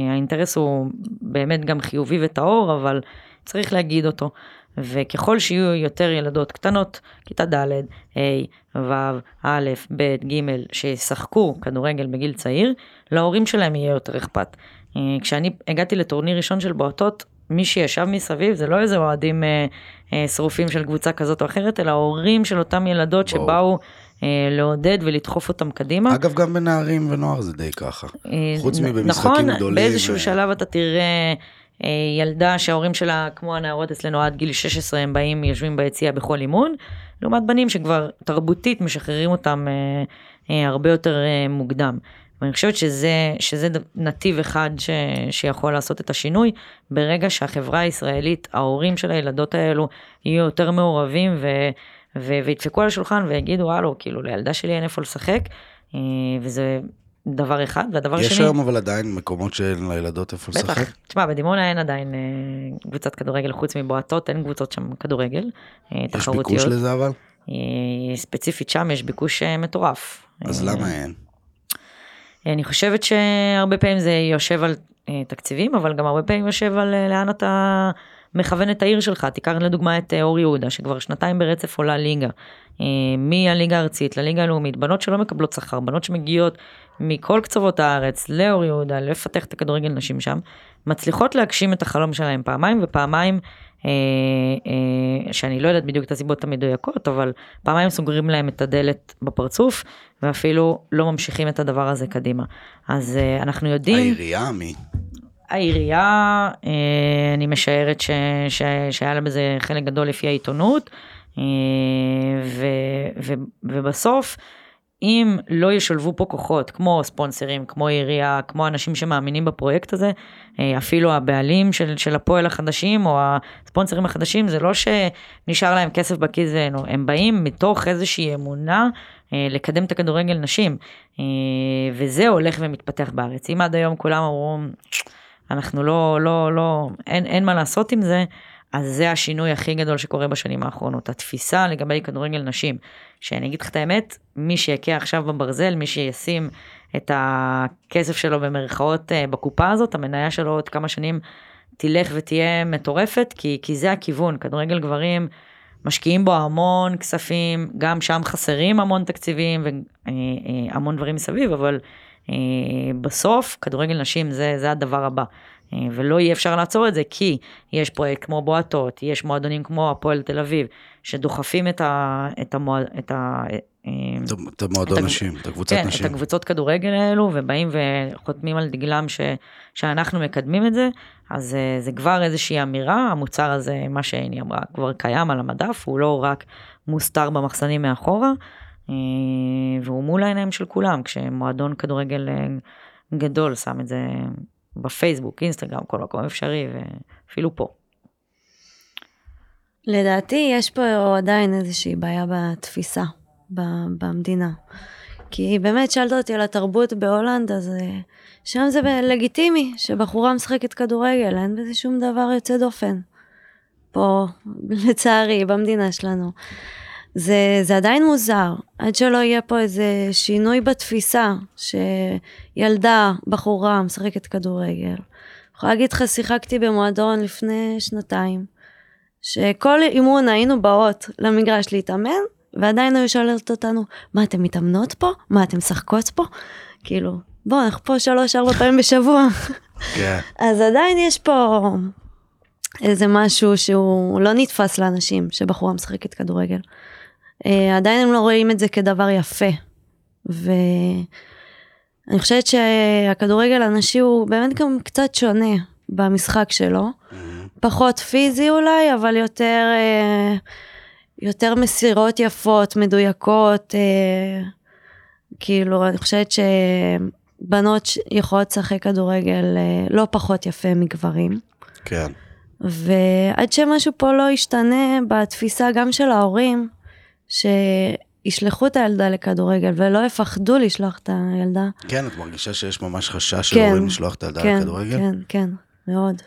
האינטרס הוא באמת גם חיובי וטהור, אבל צריך להגיד אותו. וככל שיהיו יותר ילדות קטנות, כיתה ד', ה', ו', א', ב', ג', שישחקו כדורגל בגיל צעיר, להורים שלהם יהיה יותר אכפת. אה, כשאני הגעתי לטורניר ראשון של בועטות, מי שישב מסביב זה לא איזה אוהדים אה, אה, שרופים של קבוצה כזאת או אחרת, אלא ההורים של אותם ילדות בוא. שבאו אה, לעודד ולדחוף אותם קדימה. אגב, גם בנערים ונוער זה די ככה. אה, חוץ מבמשחקים נכון, גדולים. נכון, באיזשהו ו... שלב אתה תראה... אה, ילדה שההורים שלה, כמו הנערות אצלנו עד גיל 16, הם באים, יושבים ביציאה בכל אימון, לעומת בנים שכבר תרבותית משחררים אותם אה, אה, הרבה יותר אה, מוקדם. ואני חושבת שזה, שזה נתיב אחד ש, שיכול לעשות את השינוי, ברגע שהחברה הישראלית, ההורים של הילדות האלו, יהיו יותר מעורבים ו, ו, וידפקו על השולחן ויגידו, הלו, כאילו, לילדה שלי אין איפה לשחק, אה, וזה דבר אחד, והדבר יש שני... יש היום אבל עדיין מקומות שאין לילדות איפה לשחק? בטח, תשמע, בדימונה אין עדיין אה, קבוצת כדורגל חוץ מבועטות, אין קבוצות שם כדורגל, אה, יש תחרותיות. יש ביקוש לזה אבל? אה, ספציפית שם יש ביקוש אה, מטורף. אז אה, למה אין? אני חושבת שהרבה פעמים זה יושב על אה, תקציבים, אבל גם הרבה פעמים יושב על אה, לאן אתה מכוון את העיר שלך. תיקח לדוגמה את אה, אור יהודה, שכבר שנתיים ברצף עולה ליגה. אה, מהליגה הארצית לליגה הלאומית, בנות שלא מקבלות שכר, בנות שמגיעות מכל קצוות הארץ לאור יהודה, לפתח את הכדורגל נשים שם, מצליחות להגשים את החלום שלהם פעמיים, ופעמיים, אה, אה, שאני לא יודעת בדיוק את הסיבות המדויקות, אבל פעמיים סוגרים להם את הדלת בפרצוף, ואפילו לא ממשיכים את הדבר הזה קדימה. אז אה, אנחנו יודעים... העירייה, מי? העירייה, אה, אני משערת ש, ש, שהיה לה בזה חלק גדול לפי העיתונות, אה, ו, ו, ובסוף, אם לא ישלבו פה כוחות, כמו ספונסרים, כמו עירייה, כמו אנשים שמאמינים בפרויקט הזה, אה, אפילו הבעלים של, של הפועל החדשים, או הספונסרים החדשים, זה לא שנשאר להם כסף בכיס, הם באים מתוך איזושהי אמונה לקדם את הכדורגל נשים, וזה הולך ומתפתח בארץ. אם עד היום כולם אמרו, אנחנו לא, לא, לא, אין, אין מה לעשות עם זה, אז זה השינוי הכי גדול שקורה בשנים האחרונות. התפיסה לגבי כדורגל נשים, שאני אגיד לך את האמת, מי שיכה עכשיו בברזל, מי שישים את הכסף שלו במרכאות אה, בקופה הזאת, המניה שלו עוד כמה שנים תלך ותהיה מטורפת, כי, כי זה הכיוון, כדורגל גברים, משקיעים בו המון כספים, גם שם חסרים המון תקציבים והמון אה, אה, דברים מסביב, אבל בסוף כדורגל נשים זה, זה הדבר הבא. אה, ולא יהיה אפשר לעצור את זה כי יש פרויקט כמו בועטות, יש מועדונים כמו הפועל תל אביב, שדוחפים את, ה, את, המועד, את, ה, אה, את המועדון נשים, את הקבוצת כן, נשים. את הקבוצות כדורגל האלו, ובאים וחותמים על דגלם ש, שאנחנו מקדמים את זה, אז זה כבר איזושהי אמירה, המוצר הזה, מה שהיא אמרה, כבר קיים על המדף, הוא לא רק מוסתר במחסנים מאחורה, אה, והוא מול העיניים של כולם, כשמועדון כדורגל אה, גדול שם את זה בפייסבוק, אינסטגרם, כל מקום אפשרי, ואפילו פה. לדעתי יש פה עדיין איזושהי בעיה בתפיסה במדינה. כי באמת שאלת אותי על התרבות בהולנד, אז אה, שם זה לגיטימי שבחורה משחקת כדורגל, אין בזה שום דבר יוצא דופן. פה, לצערי, במדינה שלנו. זה, זה עדיין מוזר, עד שלא יהיה פה איזה שינוי בתפיסה, שילדה, בחורה, משחקת כדורגל. אני יכולה להגיד לך, שיחקתי במועדון לפני שנתיים, שכל אימון היינו באות למגרש להתאמן, ועדיין היו שואלות אותנו, מה, אתן מתאמנות פה? מה, אתן משחקות פה? כאילו, בוא, אנחנו פה שלוש-ארבע פעמים בשבוע. כן. אז עדיין יש פה איזה משהו שהוא לא נתפס לאנשים, שבחורה משחקת כדורגל. Uh, עדיין הם לא רואים את זה כדבר יפה. ו... אני חושבת שהכדורגל הנשי הוא באמת גם קצת שונה במשחק שלו. פחות פיזי אולי, אבל יותר, אה, יותר מסירות יפות, מדויקות. אה, כאילו, אני חושבת שבנות יכולות לשחק כדורגל אה, לא פחות יפה מגברים. כן. ועד שמשהו פה לא ישתנה בתפיסה גם של ההורים, שישלחו את הילדה לכדורגל ולא יפחדו לשלוח את הילדה. כן, את מרגישה שיש ממש חשש של כן, הורים לשלוח את הילדה כן, לכדורגל? כן, כן, מאוד.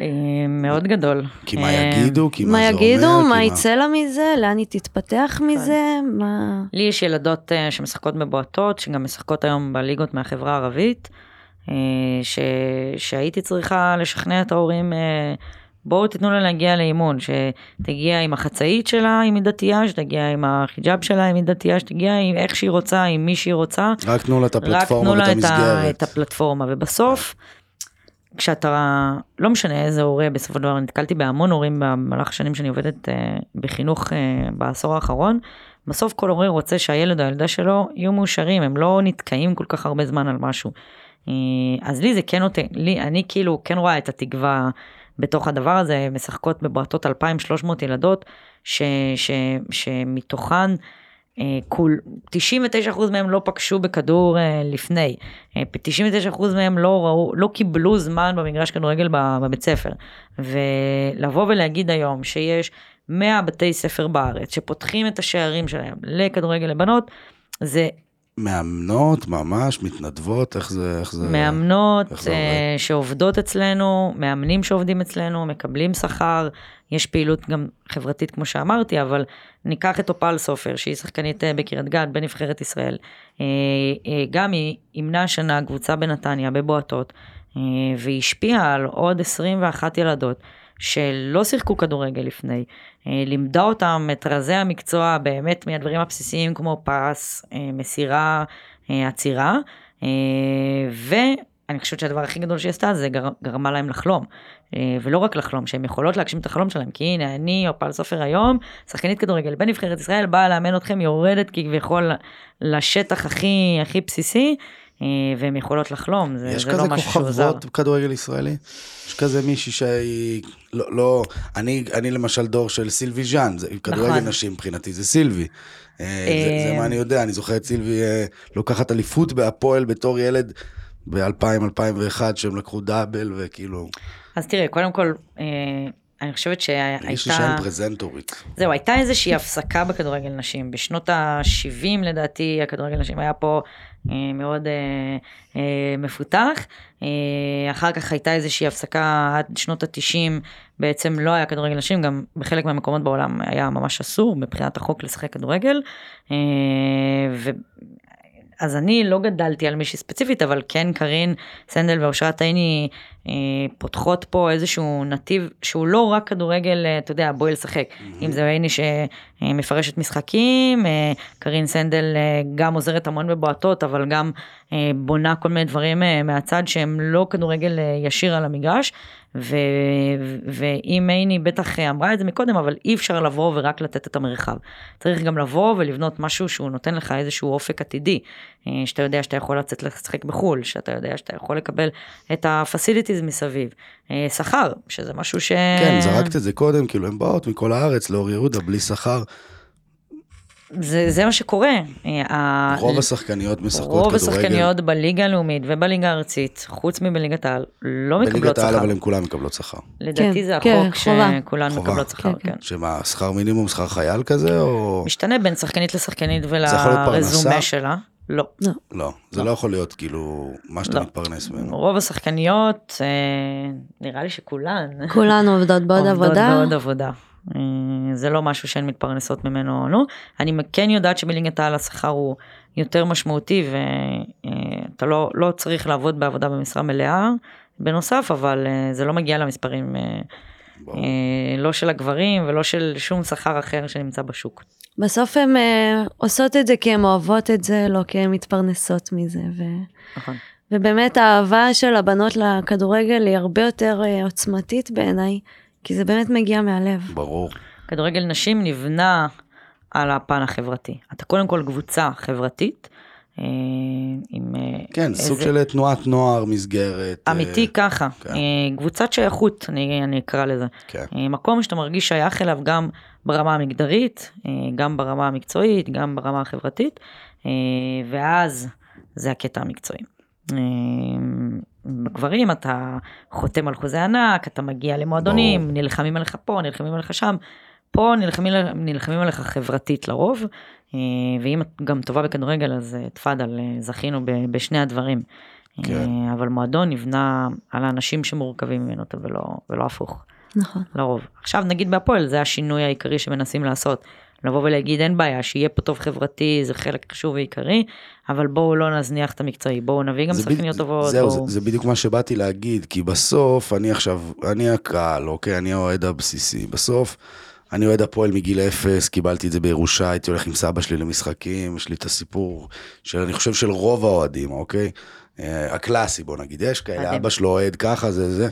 אה, מאוד גדול. כי מה אה, יגידו? כי מה מה זה אומר? יגידו, כי מה יצא לה מזה, לאן היא תתפתח מזה, מה... לי יש ילדות אה, שמשחקות בבועטות, שגם משחקות היום בליגות מהחברה הערבית, ש... שהייתי צריכה לשכנע את ההורים, בואו תיתנו לה להגיע לאימון, שתגיע עם החצאית שלה אם היא דתייה, שתגיע עם החיג'אב שלה אם היא דתייה, שתגיע עם איך שהיא רוצה, עם מי שהיא רוצה. רק תנו לה את רק הפלטפורמה תנו ואת לה את, ה, המסגרת. את הפלטפורמה, ובסוף, כשאתה, לא משנה איזה הורה, בסופו של דבר נתקלתי בהמון הורים במהלך השנים שאני עובדת אה, בחינוך אה, בעשור האחרון, בסוף כל הורה רוצה שהילד או הילדה שלו יהיו מאושרים, הם לא נתקעים כל כך הרבה זמן על משהו. אה, אז לי זה כן נותן, לי, אני כאילו כן רואה את התקווה בתוך הדבר הזה, משחקות בבועטות 2,300 ילדות, ש, ש, שמתוכן אה, כול, 99% מהם לא פגשו בכדור אה, לפני, אה, 99% מהם לא ראו, לא קיבלו זמן במגרש כדורגל בבית ספר. ולבוא ולהגיד היום שיש 100 בתי ספר בארץ שפותחים את השערים שלהם לכדורגל לבנות, זה מאמנות, ממש, מתנדבות, איך זה... איך זה... מאמנות איך זה אה, עובד? שעובדות אצלנו, מאמנים שעובדים אצלנו, מקבלים שכר, יש פעילות גם חברתית כמו שאמרתי, אבל ניקח את אופל סופר, שהיא שחקנית אה, בקריית גת, בנבחרת ישראל. אה, אה, גם היא אימנה השנה קבוצה בנתניה, בבועטות, אה, והיא השפיעה על עוד 21 ילדות. שלא שיחקו כדורגל לפני, אה, לימדה אותם את רזי המקצוע באמת מהדברים הבסיסיים כמו פס, אה, מסירה, אה, עצירה, ואני חושבת שהדבר הכי גדול שהיא עשתה זה גר, גרמה להם לחלום. ולא רק לחלום, שהן יכולות להגשים את החלום שלהם, כי הנה אני, אופל סופר היום, שחקנית כדורגל בנבחרת ישראל, באה לאמן אתכם, יורדת כביכול לשטח הכי הכי בסיסי, והן יכולות לחלום, זה, יש זה כזה לא משהו שהוא זר. כוכבות כדורגל ישראלי? יש כזה מישהי שהיא... לא, לא... אני, אני למשל דור של סילבי ז'אן, זה כדורגל נכון. נשים מבחינתי, זה סילבי. אה, זה, זה מה אני יודע, אני זוכר את סילבי אה, לוקחת אליפות בהפועל בתור ילד ב-2000-2001, שהם לקחו דאבל וכאילו... אז תראה, קודם כל, אה, אני חושבת שהייתה... יש לי שם פרזנטורית. זהו, הייתה איזושהי הפסקה בכדורגל נשים. בשנות ה-70 לדעתי, הכדורגל נשים היה פה אה, מאוד אה, אה, מפותח. אה, אחר כך הייתה איזושהי הפסקה עד שנות ה-90, בעצם לא היה כדורגל נשים, גם בחלק מהמקומות בעולם היה ממש אסור מבחינת החוק לשחק כדורגל. אה, ו... אז אני לא גדלתי על מישהי ספציפית, אבל כן קארין סנדל ואושרת עיני אה, פותחות פה איזשהו נתיב שהוא לא רק כדורגל, אה, אתה יודע, בואי לשחק. אם זה עיני שמפרשת משחקים, אה, קארין סנדל אה, גם עוזרת המון בבועטות, אבל גם אה, בונה כל מיני דברים אה, מהצד שהם לא כדורגל אה, ישיר על המגרש. ו- ואם עיני בטח אמרה את זה מקודם, אבל אי אפשר לבוא ורק לתת את המרחב. צריך גם לבוא ולבנות משהו שהוא נותן לך איזשהו אופק עתידי, אה, שאתה יודע שאתה יכול לצאת לשחק בחו"ל, שאתה יודע שאתה יכול לקבל את ה-facilities מסביב. אה, שכר, שזה משהו ש... כן, זרקת את זה קודם, כאילו הן באות מכל הארץ לאור יהודה בלי שכר. זה, זה מה שקורה. אה, ה- רוב השחקניות משחקות רוב כדורגל. השחקניות בליגה הלאומית ובליגה הארצית, חוץ מבליגת העל, לא מקבלות בליגת העל שכר. אבל הן כולן מקבלות שכר. לדעתי כן, זה כן, החוק. שכולן. מקבלות שכר, כן, כן. כן. שמה, שכר מינימום, שכר חייל כזה, או... משתנה בין שחקנית לשחקנית ולרזומה פרנסה? שלה. לא. לא, זה לא יכול להיות כאילו מה שאתה לא. מתפרנס ממנו. רוב השחקניות, אה, נראה לי שכולן. כולנו עובדות בעוד עובדות עבודה. בעוד עבודה. אה, זה לא משהו שהן מתפרנסות ממנו, נו. אני כן יודעת שבליגת העל השכר הוא יותר משמעותי ואתה לא, לא צריך לעבוד בעבודה במשרה מלאה בנוסף, אבל אה, זה לא מגיע למספרים, אה. אה, לא של הגברים ולא של שום שכר אחר שנמצא בשוק. בסוף הן אה, עושות את זה כי הן אוהבות את זה, לא כי הן מתפרנסות מזה. ו... נכון. ובאמת האהבה של הבנות לכדורגל היא הרבה יותר אה, עוצמתית בעיניי, כי זה באמת מגיע מהלב. ברור. כדורגל נשים נבנה על הפן החברתי. אתה קודם כל קבוצה חברתית, אה, עם... אה, כן, איזה- סוג של תנועת נוער, מסגרת. אה, אמיתי ככה, כן. אה, קבוצת שייכות, אני, אני אקרא לזה. כן. אה, מקום שאתה מרגיש שייך אליו גם ברמה המגדרית, אה, גם ברמה המקצועית, גם ברמה החברתית, אה, ואז זה הקטע המקצועי. אה, בגברים אתה חותם על חוזה ענק, אתה מגיע למועדונים, ברור. נלחמים עליך פה, נלחמים עליך שם. פה נלחמים, נלחמים עליך חברתית לרוב, אה, ואם את גם טובה בכדורגל אז אה, תפאדל, אה, זכינו ב- בשני הדברים. כן. אבל מועדון נבנה על האנשים שמורכבים ממנו ולא, ולא הפוך, נכון. לרוב. עכשיו נגיד בהפועל זה השינוי העיקרי שמנסים לעשות. לבוא ולהגיד אין בעיה שיהיה פה טוב חברתי זה חלק חשוב ועיקרי אבל בואו לא נזניח את המקצועי בואו נביא גם שחקניות טובות. זהו, בואו... זה, זה בדיוק מה שבאתי להגיד, כי בסוף, אני עכשיו, אני הקהל, אוקיי? אני האוהד הבסיסי. בסוף, אני אוהד הפועל מגיל אפס, קיבלתי את זה בירושה, הייתי הולך עם סבא שלי למשחקים, יש לי את הסיפור של, אני חושב, של רוב האוהדים, אוקיי? אה, הקלאסי, בוא נגיד, יש כאלה. אבא שלו אוהד ככה, זה זה.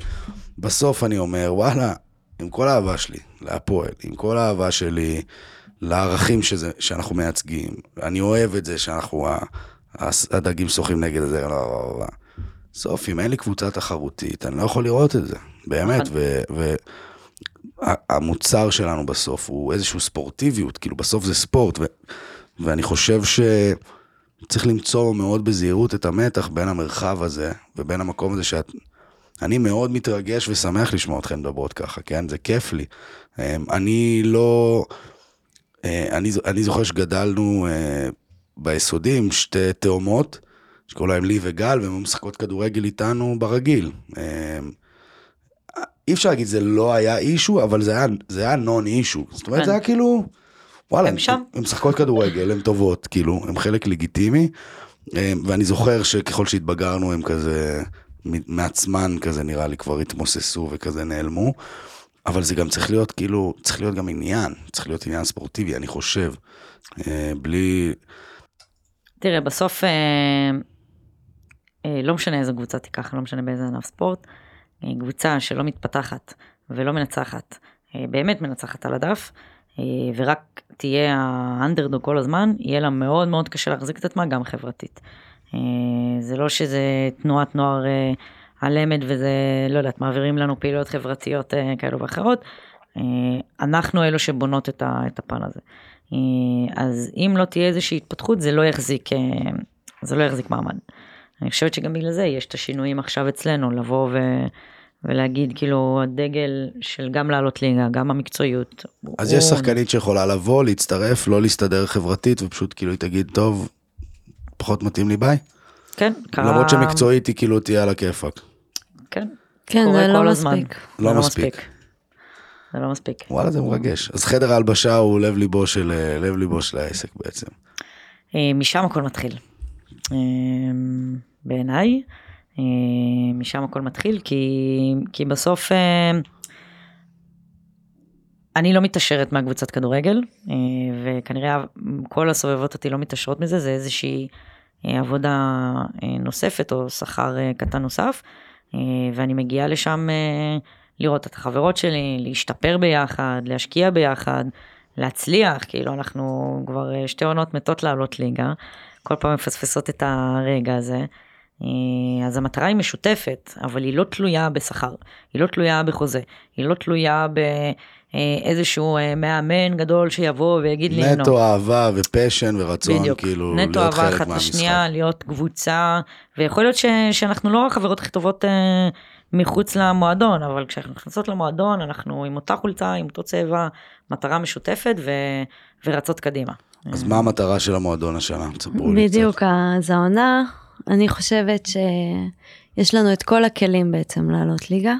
בסוף אני אומר, וואלה, עם כל האהבה שלי להפועל, עם כל האהבה שלי לערכים שזה, שאנחנו מייצגים, אני אוהב את זה שאנחנו, הדגים שוחים נגד זה, לא, לא, לא. בסוף, אם אין לי קבוצה תחרותית, אני לא יכול לראות את זה, באמת. והמוצר שלנו בסוף הוא איזושהי ספורטיביות, כאילו בסוף זה ספורט, ואני חושב שצריך למצוא מאוד בזהירות את המתח בין המרחב הזה ובין המקום הזה שאת... אני מאוד מתרגש ושמח לשמוע אתכן מדברות ככה, כן? זה כיף לי. אמ, אני לא... אה, אני, אני זוכר שגדלנו אה, ביסודי עם שתי תאומות, שקראו להם לי וגל, והן משחקות כדורגל איתנו ברגיל. אה, אי אפשר להגיד זה לא היה אישו, אבל זה היה, זה היה נון אישו. זאת אומרת, כן. זה היה כאילו, וואלה, הם שם. הן משחקות כדורגל, הן טובות, כאילו, הן חלק לגיטימי. ואני זוכר שככל שהתבגרנו הם כזה, מעצמן כזה נראה לי כבר התמוססו וכזה נעלמו. אבל זה גם צריך להיות כאילו, צריך להיות גם עניין, צריך להיות עניין ספורטיבי, אני חושב. אה, בלי, תראה, בסוף, אה, אה, לא משנה איזה קבוצה תיקח, לא משנה באיזה ענף ספורט, קבוצה שלא מתפתחת ולא מנצחת, באמת מנצחת על הדף, ורק תהיה האנדרדוג כל הזמן, יהיה לה מאוד מאוד קשה להחזיק את עצמה גם חברתית. זה לא שזה תנועת נוער אה, על למד וזה, לא יודעת, מעבירים לנו פעילויות חברתיות אה, כאלו ואחרות. אה, אנחנו אלו שבונות את, הפן הזה. אה, אז אם לא תהיה איזושהי התפתחות זה לא יחזיק, זה לא יחזיק מעמד. אני חושבת שגם בגלל זה יש את השינויים עכשיו אצלנו, לבוא ו... ולהגיד כאילו הדגל של גם לעלות ליגה, גם המקצועיות. אז הוא- יש שחקנית שיכולה לבוא, להצטרף, לא להסתדר חברתית, ופשוט כאילו היא תגיד, טוב, פחות מתאים לי ביי. כן, קרה... למרות שמקצועית היא כאילו תהיה על הכיפאק. כן, כן, זה לא כל הזמן. מספיק. לא זה מספיק. זה לא מספיק. וואלה, זה מרגש. אז חדר ההלבשה הוא לב ליבו של, אה, לב ליבו של העסק בעצם. אה, משם הכל מתחיל. אה, בעיניי, משם הכל מתחיל, כי, כי בסוף אני לא מתעשרת מהקבוצת כדורגל, אה, וכנראה כל הסובבות אותי לא מתעשרות מזה, זה איזושהי עבודה נוספת או שכר קטן נוסף, ואני מגיעה לשם אה, לראות את החברות שלי, להשתפר ביחד, להשקיע ביחד, להצליח, כאילו אנחנו כבר אה, שתי עונות מתות לעלות ליגה, כל פעם מפספסות את הרגע הזה. אה, אז המטרה היא משותפת, אבל היא לא תלויה בשכר, היא לא תלויה בחוזה, היא לא תלויה באיזשהו אה, מאמן גדול שיבוא ויגיד לי "נו". נטו אהבה ופשן ורצון, בדיוק, כאילו, נטו להיות אהבה חלק אחת מהמשחק. לשנייה, להיות קבוצה, ויכול להיות ש, שאנחנו לא החברות הכי טובות אה, מחוץ למועדון, אבל כשאנחנו נכנסות למועדון, אנחנו עם אותה חולצה, עם אותו צבע, מטרה משותפת ו, ורצות קדימה. אז מה המטרה של המועדון השנה? תספרו לי קצת. בדיוק, אז העונה, אני חושבת שיש לנו את כל הכלים בעצם לעלות ליגה.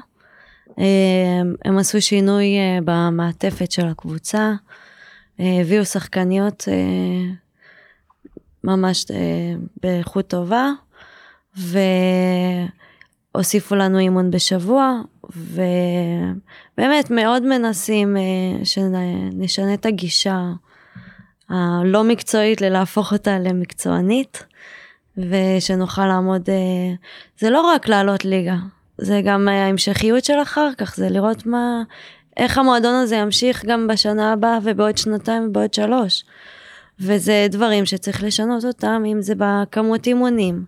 אה, הם עשו שינוי אה, במעטפת של הקבוצה, אה, הביאו שחקניות ממש באיכות טובה, והוסיפו לנו אימון בשבוע, ובאמת מאוד מנסים שנשנה את הגישה הלא מקצועית ללהפוך אותה למקצוענית, ושנוכל לעמוד, זה לא רק לעלות ליגה, זה גם ההמשכיות של אחר כך, זה לראות מה, איך המועדון הזה ימשיך גם בשנה הבאה ובעוד שנתיים ובעוד שלוש. וזה דברים שצריך לשנות אותם, אם זה בכמות אימונים,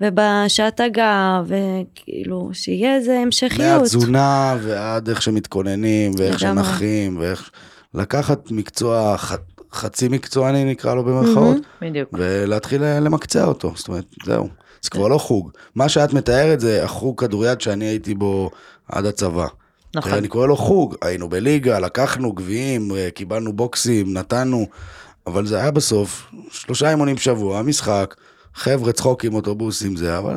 ובשעת הגעה, וכאילו, שיהיה איזה המשכיות. מהתזונה ועד איך שמתכוננים, ואיך. שנחים, ואיך... לקחת מקצוע, ח... חצי מקצועני נקרא לו במרכאות, בדיוק. ולהתחיל למקצע אותו, זאת אומרת, זהו. זה כבר לא חוג. מה שאת מתארת זה החוג כדוריד שאני הייתי בו עד הצבא. נכון. אני קורא לו חוג, היינו בליגה, לקחנו גביעים, אה, קיבלנו בוקסים, נתנו, אבל זה היה בסוף שלושה אימונים בשבוע, משחק, חבר'ה צחוקים, אוטובוסים, זה, אבל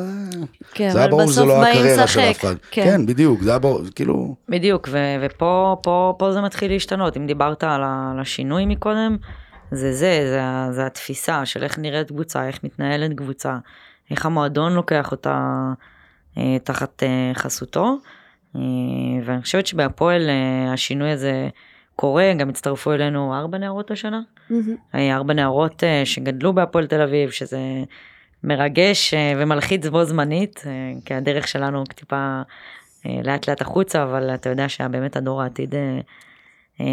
כן, זה היה אבל ברור שזה לא הקריירה של. אף אחד. כן. כן, בדיוק, זה היה ברור, כאילו, בדיוק, ו- ופה פה, פה זה מתחיל להשתנות. אם דיברת על, השינוי מקודם, זה זה, זה, ה- זה התפיסה של איך נראית קבוצה, איך מתנהלת קבוצה, איך המועדון לוקח אותה אה, תחת אה, חסותו. אה, ואני חושבת שבהפועל השינוי הזה קורה, גם הצטרפו אלינו ארבע נערות השנה. אה, ארבע נערות שגדלו בהפועל תל אביב, שזה מרגש ומלחיץ בו זמנית, כי הדרך שלנו טיפה לאט לאט החוצה, אבל אתה יודע שבאמת הדור העתיד אה,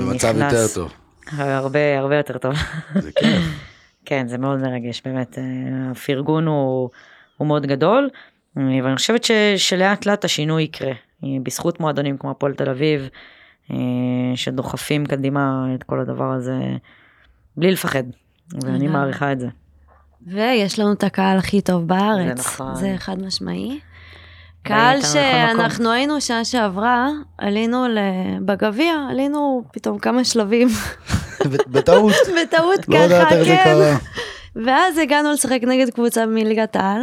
במצב נכנס יותר טוב. הרבה הרבה יותר טוב. זה כיף. כן, זה מאוד מרגש, באמת, אה, הפרגון הוא, הוא מאוד גדול, אה, ואני חושבת ש, שלאט לאט השינוי יקרה, אה, בזכות מועדונים כמו הפועל תל אביב, שדוחפים קדימה את כל הדבר הזה בלי לפחד, ואני. מעריכה את זה. ויש לנו את הקהל הכי טוב בארץ. זה נכון. זה חד משמעי. קהל. שאנחנו היינו שנה שעברה, עלינו בגביע, עלינו פתאום כמה שלבים, בטעות, בטעות לא ככה, כן. ואז הגענו לשחק נגד קבוצה מליגת העל,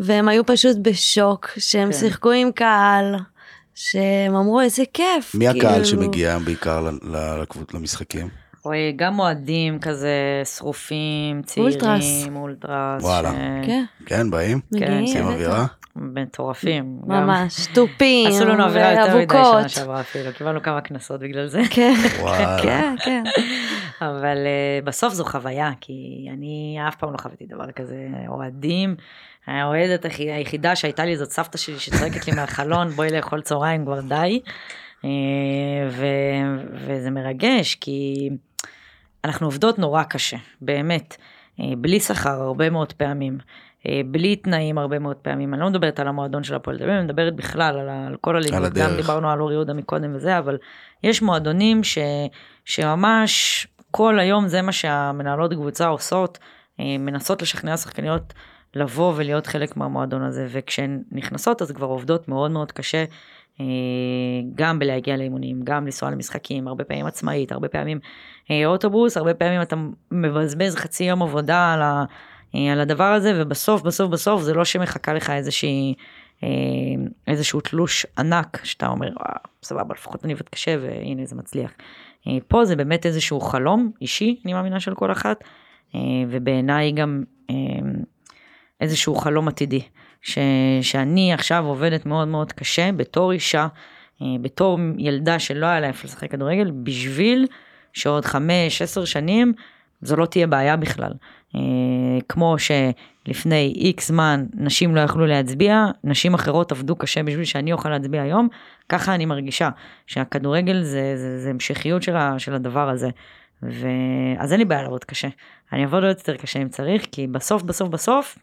והם היו פשוט בשוק, שהם כן. שיחקו עם קהל, שהם אמרו איזה כיף. מי הקהל כאילו. שמגיע בעיקר לקבוצ- למשחקים? רואה גם אוהדים כזה שרופים, צעירים, אולטרס. אולטרס, וואלה. ש- כן, כן, באים? מגיעים. עושים. אווירה? מטורפים. ממש, תופים, עשו לנו אווירה יותר מדי שנה. שעברה אפילו, קיבלנו כמה קנסות בגלל זה. כן, וואלה. כן, כן. אבל uh, בסוף זו חוויה, כי אני אף פעם לא חוויתי דבר כזה, אוהדים. האוהדת היח- היחידה שהייתה לי זאת סבתא שלי שצועקת לי מהחלון, בואי לאכול צהריים, כבר די. אה, ו- וזה מרגש, כי אנחנו עובדות נורא קשה, באמת. אה, בלי שכר הרבה מאוד פעמים. אה, בלי תנאים הרבה מאוד פעמים. אני לא מדברת על המועדון של הפועל תל אביב, אני מדברת בכלל על, על כל הליגות. גם. דיברנו על אור יהודה מקודם וזה, אבל יש מועדונים ש, שממש כל היום זה מה שהמנהלות קבוצה עושות, אה, מנסות לשכנע שחקניות לבוא ולהיות חלק מהמועדון הזה, וכשהן נכנסות אז כבר עובדות מאוד מאוד קשה. אה, גם בלהגיע לאימונים, גם לנסוע למשחקים, הרבה פעמים עצמאית, הרבה פעמים אוטובוס, הרבה פעמים אתה מבזבז חצי יום עבודה על, ה, על הדבר הזה, ובסוף, בסוף, בסוף, זה לא שמחכה לך איזושהי, אה, איזשהו תלוש ענק, שאתה אומר, סבבה, לפחות אני עובד קשה, והנה זה מצליח. אה, פה זה באמת איזשהו חלום אישי, אני מאמינה, של כל אחת, אה, ובעיניי גם אה, איזשהו חלום עתידי. ש, שאני עכשיו עובדת מאוד מאוד קשה בתור אישה, אה, בתור ילדה שלא היה לה איפה לשחק כדורגל, בשביל שעוד חמש, עשר שנים זו לא תהיה בעיה בכלל. אה, כמו שלפני איקס זמן נשים לא יכלו להצביע, נשים אחרות עבדו קשה בשביל שאני אוכל להצביע היום, ככה אני מרגישה, שהכדורגל זה, זה, זה המשכיות של, ה, של הדבר הזה. ואז אין לי בעיה לעבוד קשה. אני אעבוד עוד יותר קשה אם צריך, כי בסוף, בסוף, בסוף,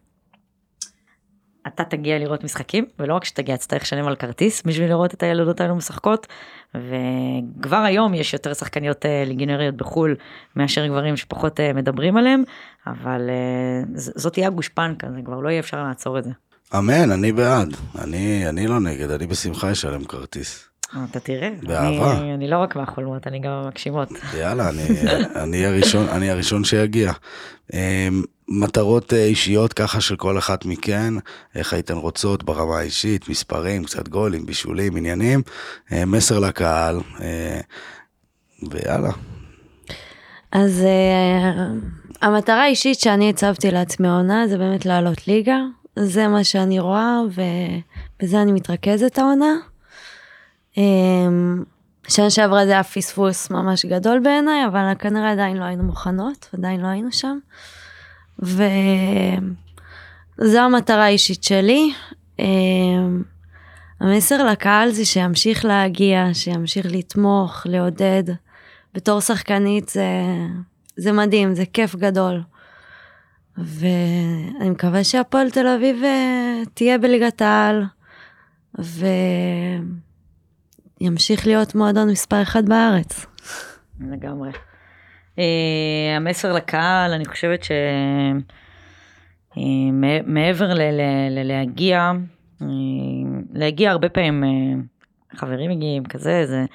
אתה תגיע לראות משחקים, ולא רק שתגיע, תצטרך לשלם על כרטיס בשביל לראות את הילדות האלו משחקות, וכבר היום יש יותר שחקניות אה, ליגיונריות בחו"ל מאשר גברים שפחות אה, מדברים עליהם, אבל אה, זאת תהיה הגושפנקה, זה כבר לא יהיה אפשר לעצור את זה. אמן, אני בעד. אני אני לא נגד, אני בשמחה אשלם כרטיס. אתה תראה, באהבה. אני, אני לא רק מהחולמות, אני גם מהמגשימות. יאללה, אני, אני, הראשון, אני הראשון שיגיע. אמ, מטרות אה, אישיות ככה של כל אחת מכן, איך הייתן רוצות ברמה האישית, מספרים, קצת גולים, בישולים, עניינים, אה, מסר לקהל, אה, ויאללה. אז המטרה האישית שאני הצבתי לעצמי העונה זה באמת לעלות ליגה. זה מה שאני רואה ובזה אני מתרכזת העונה. Um, שנה שעברה זה היה פספוס ממש גדול בעיניי, אבל כנראה עדיין לא היינו מוכנות, עדיין לא היינו שם. וזו המטרה האישית שלי. Um, המסר לקהל זה שימשיך להגיע, שימשיך לתמוך, לעודד. בתור שחקנית זה, זה מדהים, זה כיף גדול. ואני מקווה שהפועל תל אביב אה, תהיה בליגת העל, וימשיך להיות מועדון מספר אחד בארץ. לגמרי. Uh, המסר לקהל, אני חושבת שמעבר uh, ללהגיע, להגיע הרבה פעמים, חברים מגיעים, כזה, זה,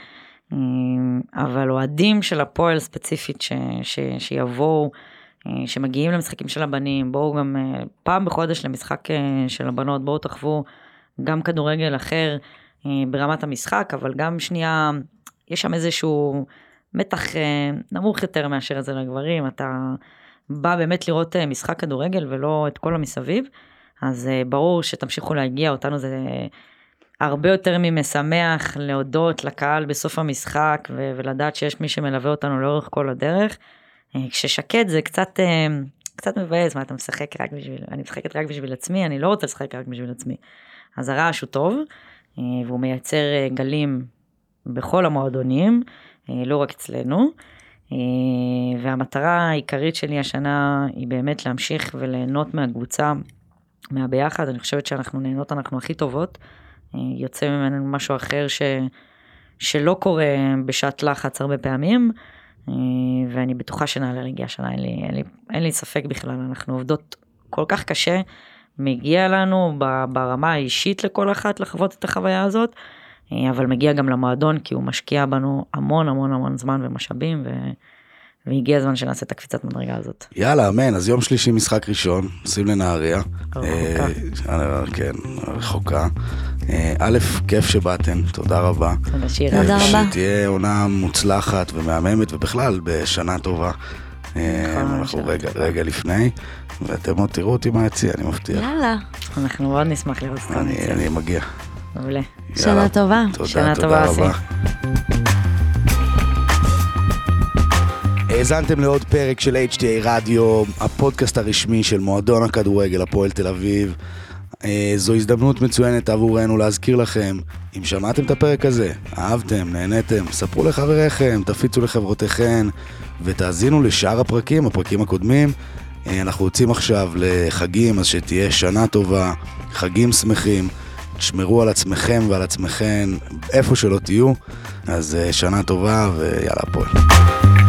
אבל אוהדים של הפועל ספציפית ש, ש, שיבואו, uh, שמגיעים למשחקים של הבנים, בואו גם uh, פעם בחודש למשחק uh, של הבנות, בואו תחוו גם כדורגל אחר ברמת המשחק, אבל גם שנייה, יש שם איזשהו... מתח אה, נמוך יותר מאשר זה לגברים, אתה בא באמת לראות אה, משחק כדורגל ולא את כל המסביב, אז אה, ברור שתמשיכו להגיע, אותנו זה הרבה יותר ממשמח להודות לקהל בסוף המשחק ו- ולדעת שיש מי שמלווה אותנו לאורך כל הדרך. כששקט זה קצת, קצת מבאס, מה אתה משחק רק בשביל, אני משחקת רק בשביל עצמי, אני לא רוצה לשחק רק בשביל עצמי. אז הרעש הוא טוב, והוא מייצר גלים בכל המועדונים. אה, לא רק אצלנו. אה, והמטרה העיקרית שלי השנה היא באמת להמשיך וליהנות מהקבוצה, מהביחד, אני חושבת שאנחנו נהנות, אנחנו הכי טובות. אה, יוצא ממנו משהו אחר ש, שלא קורה בשעת לחץ הרבה פעמים, ואני בטוחה שנעלה רגיעה השנה, אין לי, אין, לי, אין לי ספק בכלל, אנחנו עובדות כל כך קשה, מגיע לנו ברמה האישית לכל אחת לחוות את החוויה הזאת. אה, אבל מגיע גם למועדון כי הוא משקיע בנו המון המון המון זמן ומשאבים ו... והגיע הזמן שנעשה את הקפיצת מדרגה הזאת. יאללה, אמן, אז יום שלישי משחק ראשון, נוסעים לנהריה. רחוקה. אה, כן, רחוקה. אה, א', כיף שבאתם, תודה רבה. תודה שירה. תודה רבה. שתהיה עונה מוצלחת ומהממת, ובכלל, בשנה טובה. אנחנו רגע, רגע לפני, ואתם עוד תראו אותי מהיציע, אני מבטיח. יאללה. אנחנו מאוד נשמח לראות אותך. אני מגיע. מעולה. שנה טובה. תודה, שנה תודה טובה, רבה. האזנתם לעוד פרק של HTA רדיו, הפודקאסט הרשמי של מועדון הכדורגל הפועל תל אביב. אה, זו הזדמנות מצוינת עבורנו להזכיר לכם, אם שמעתם את הפרק הזה, אהבתם, נהניתם, ספרו לחבריכם, תפיצו לחברותיכם ותאזינו לשאר הפרקים, הפרקים הקודמים. אה, אנחנו יוצאים עכשיו לחגים, אז שתהיה שנה טובה, חגים שמחים. תשמרו על עצמכם ועל עצמכם איפה שלא תהיו, אז אה, שנה טובה ויאללה הפועל.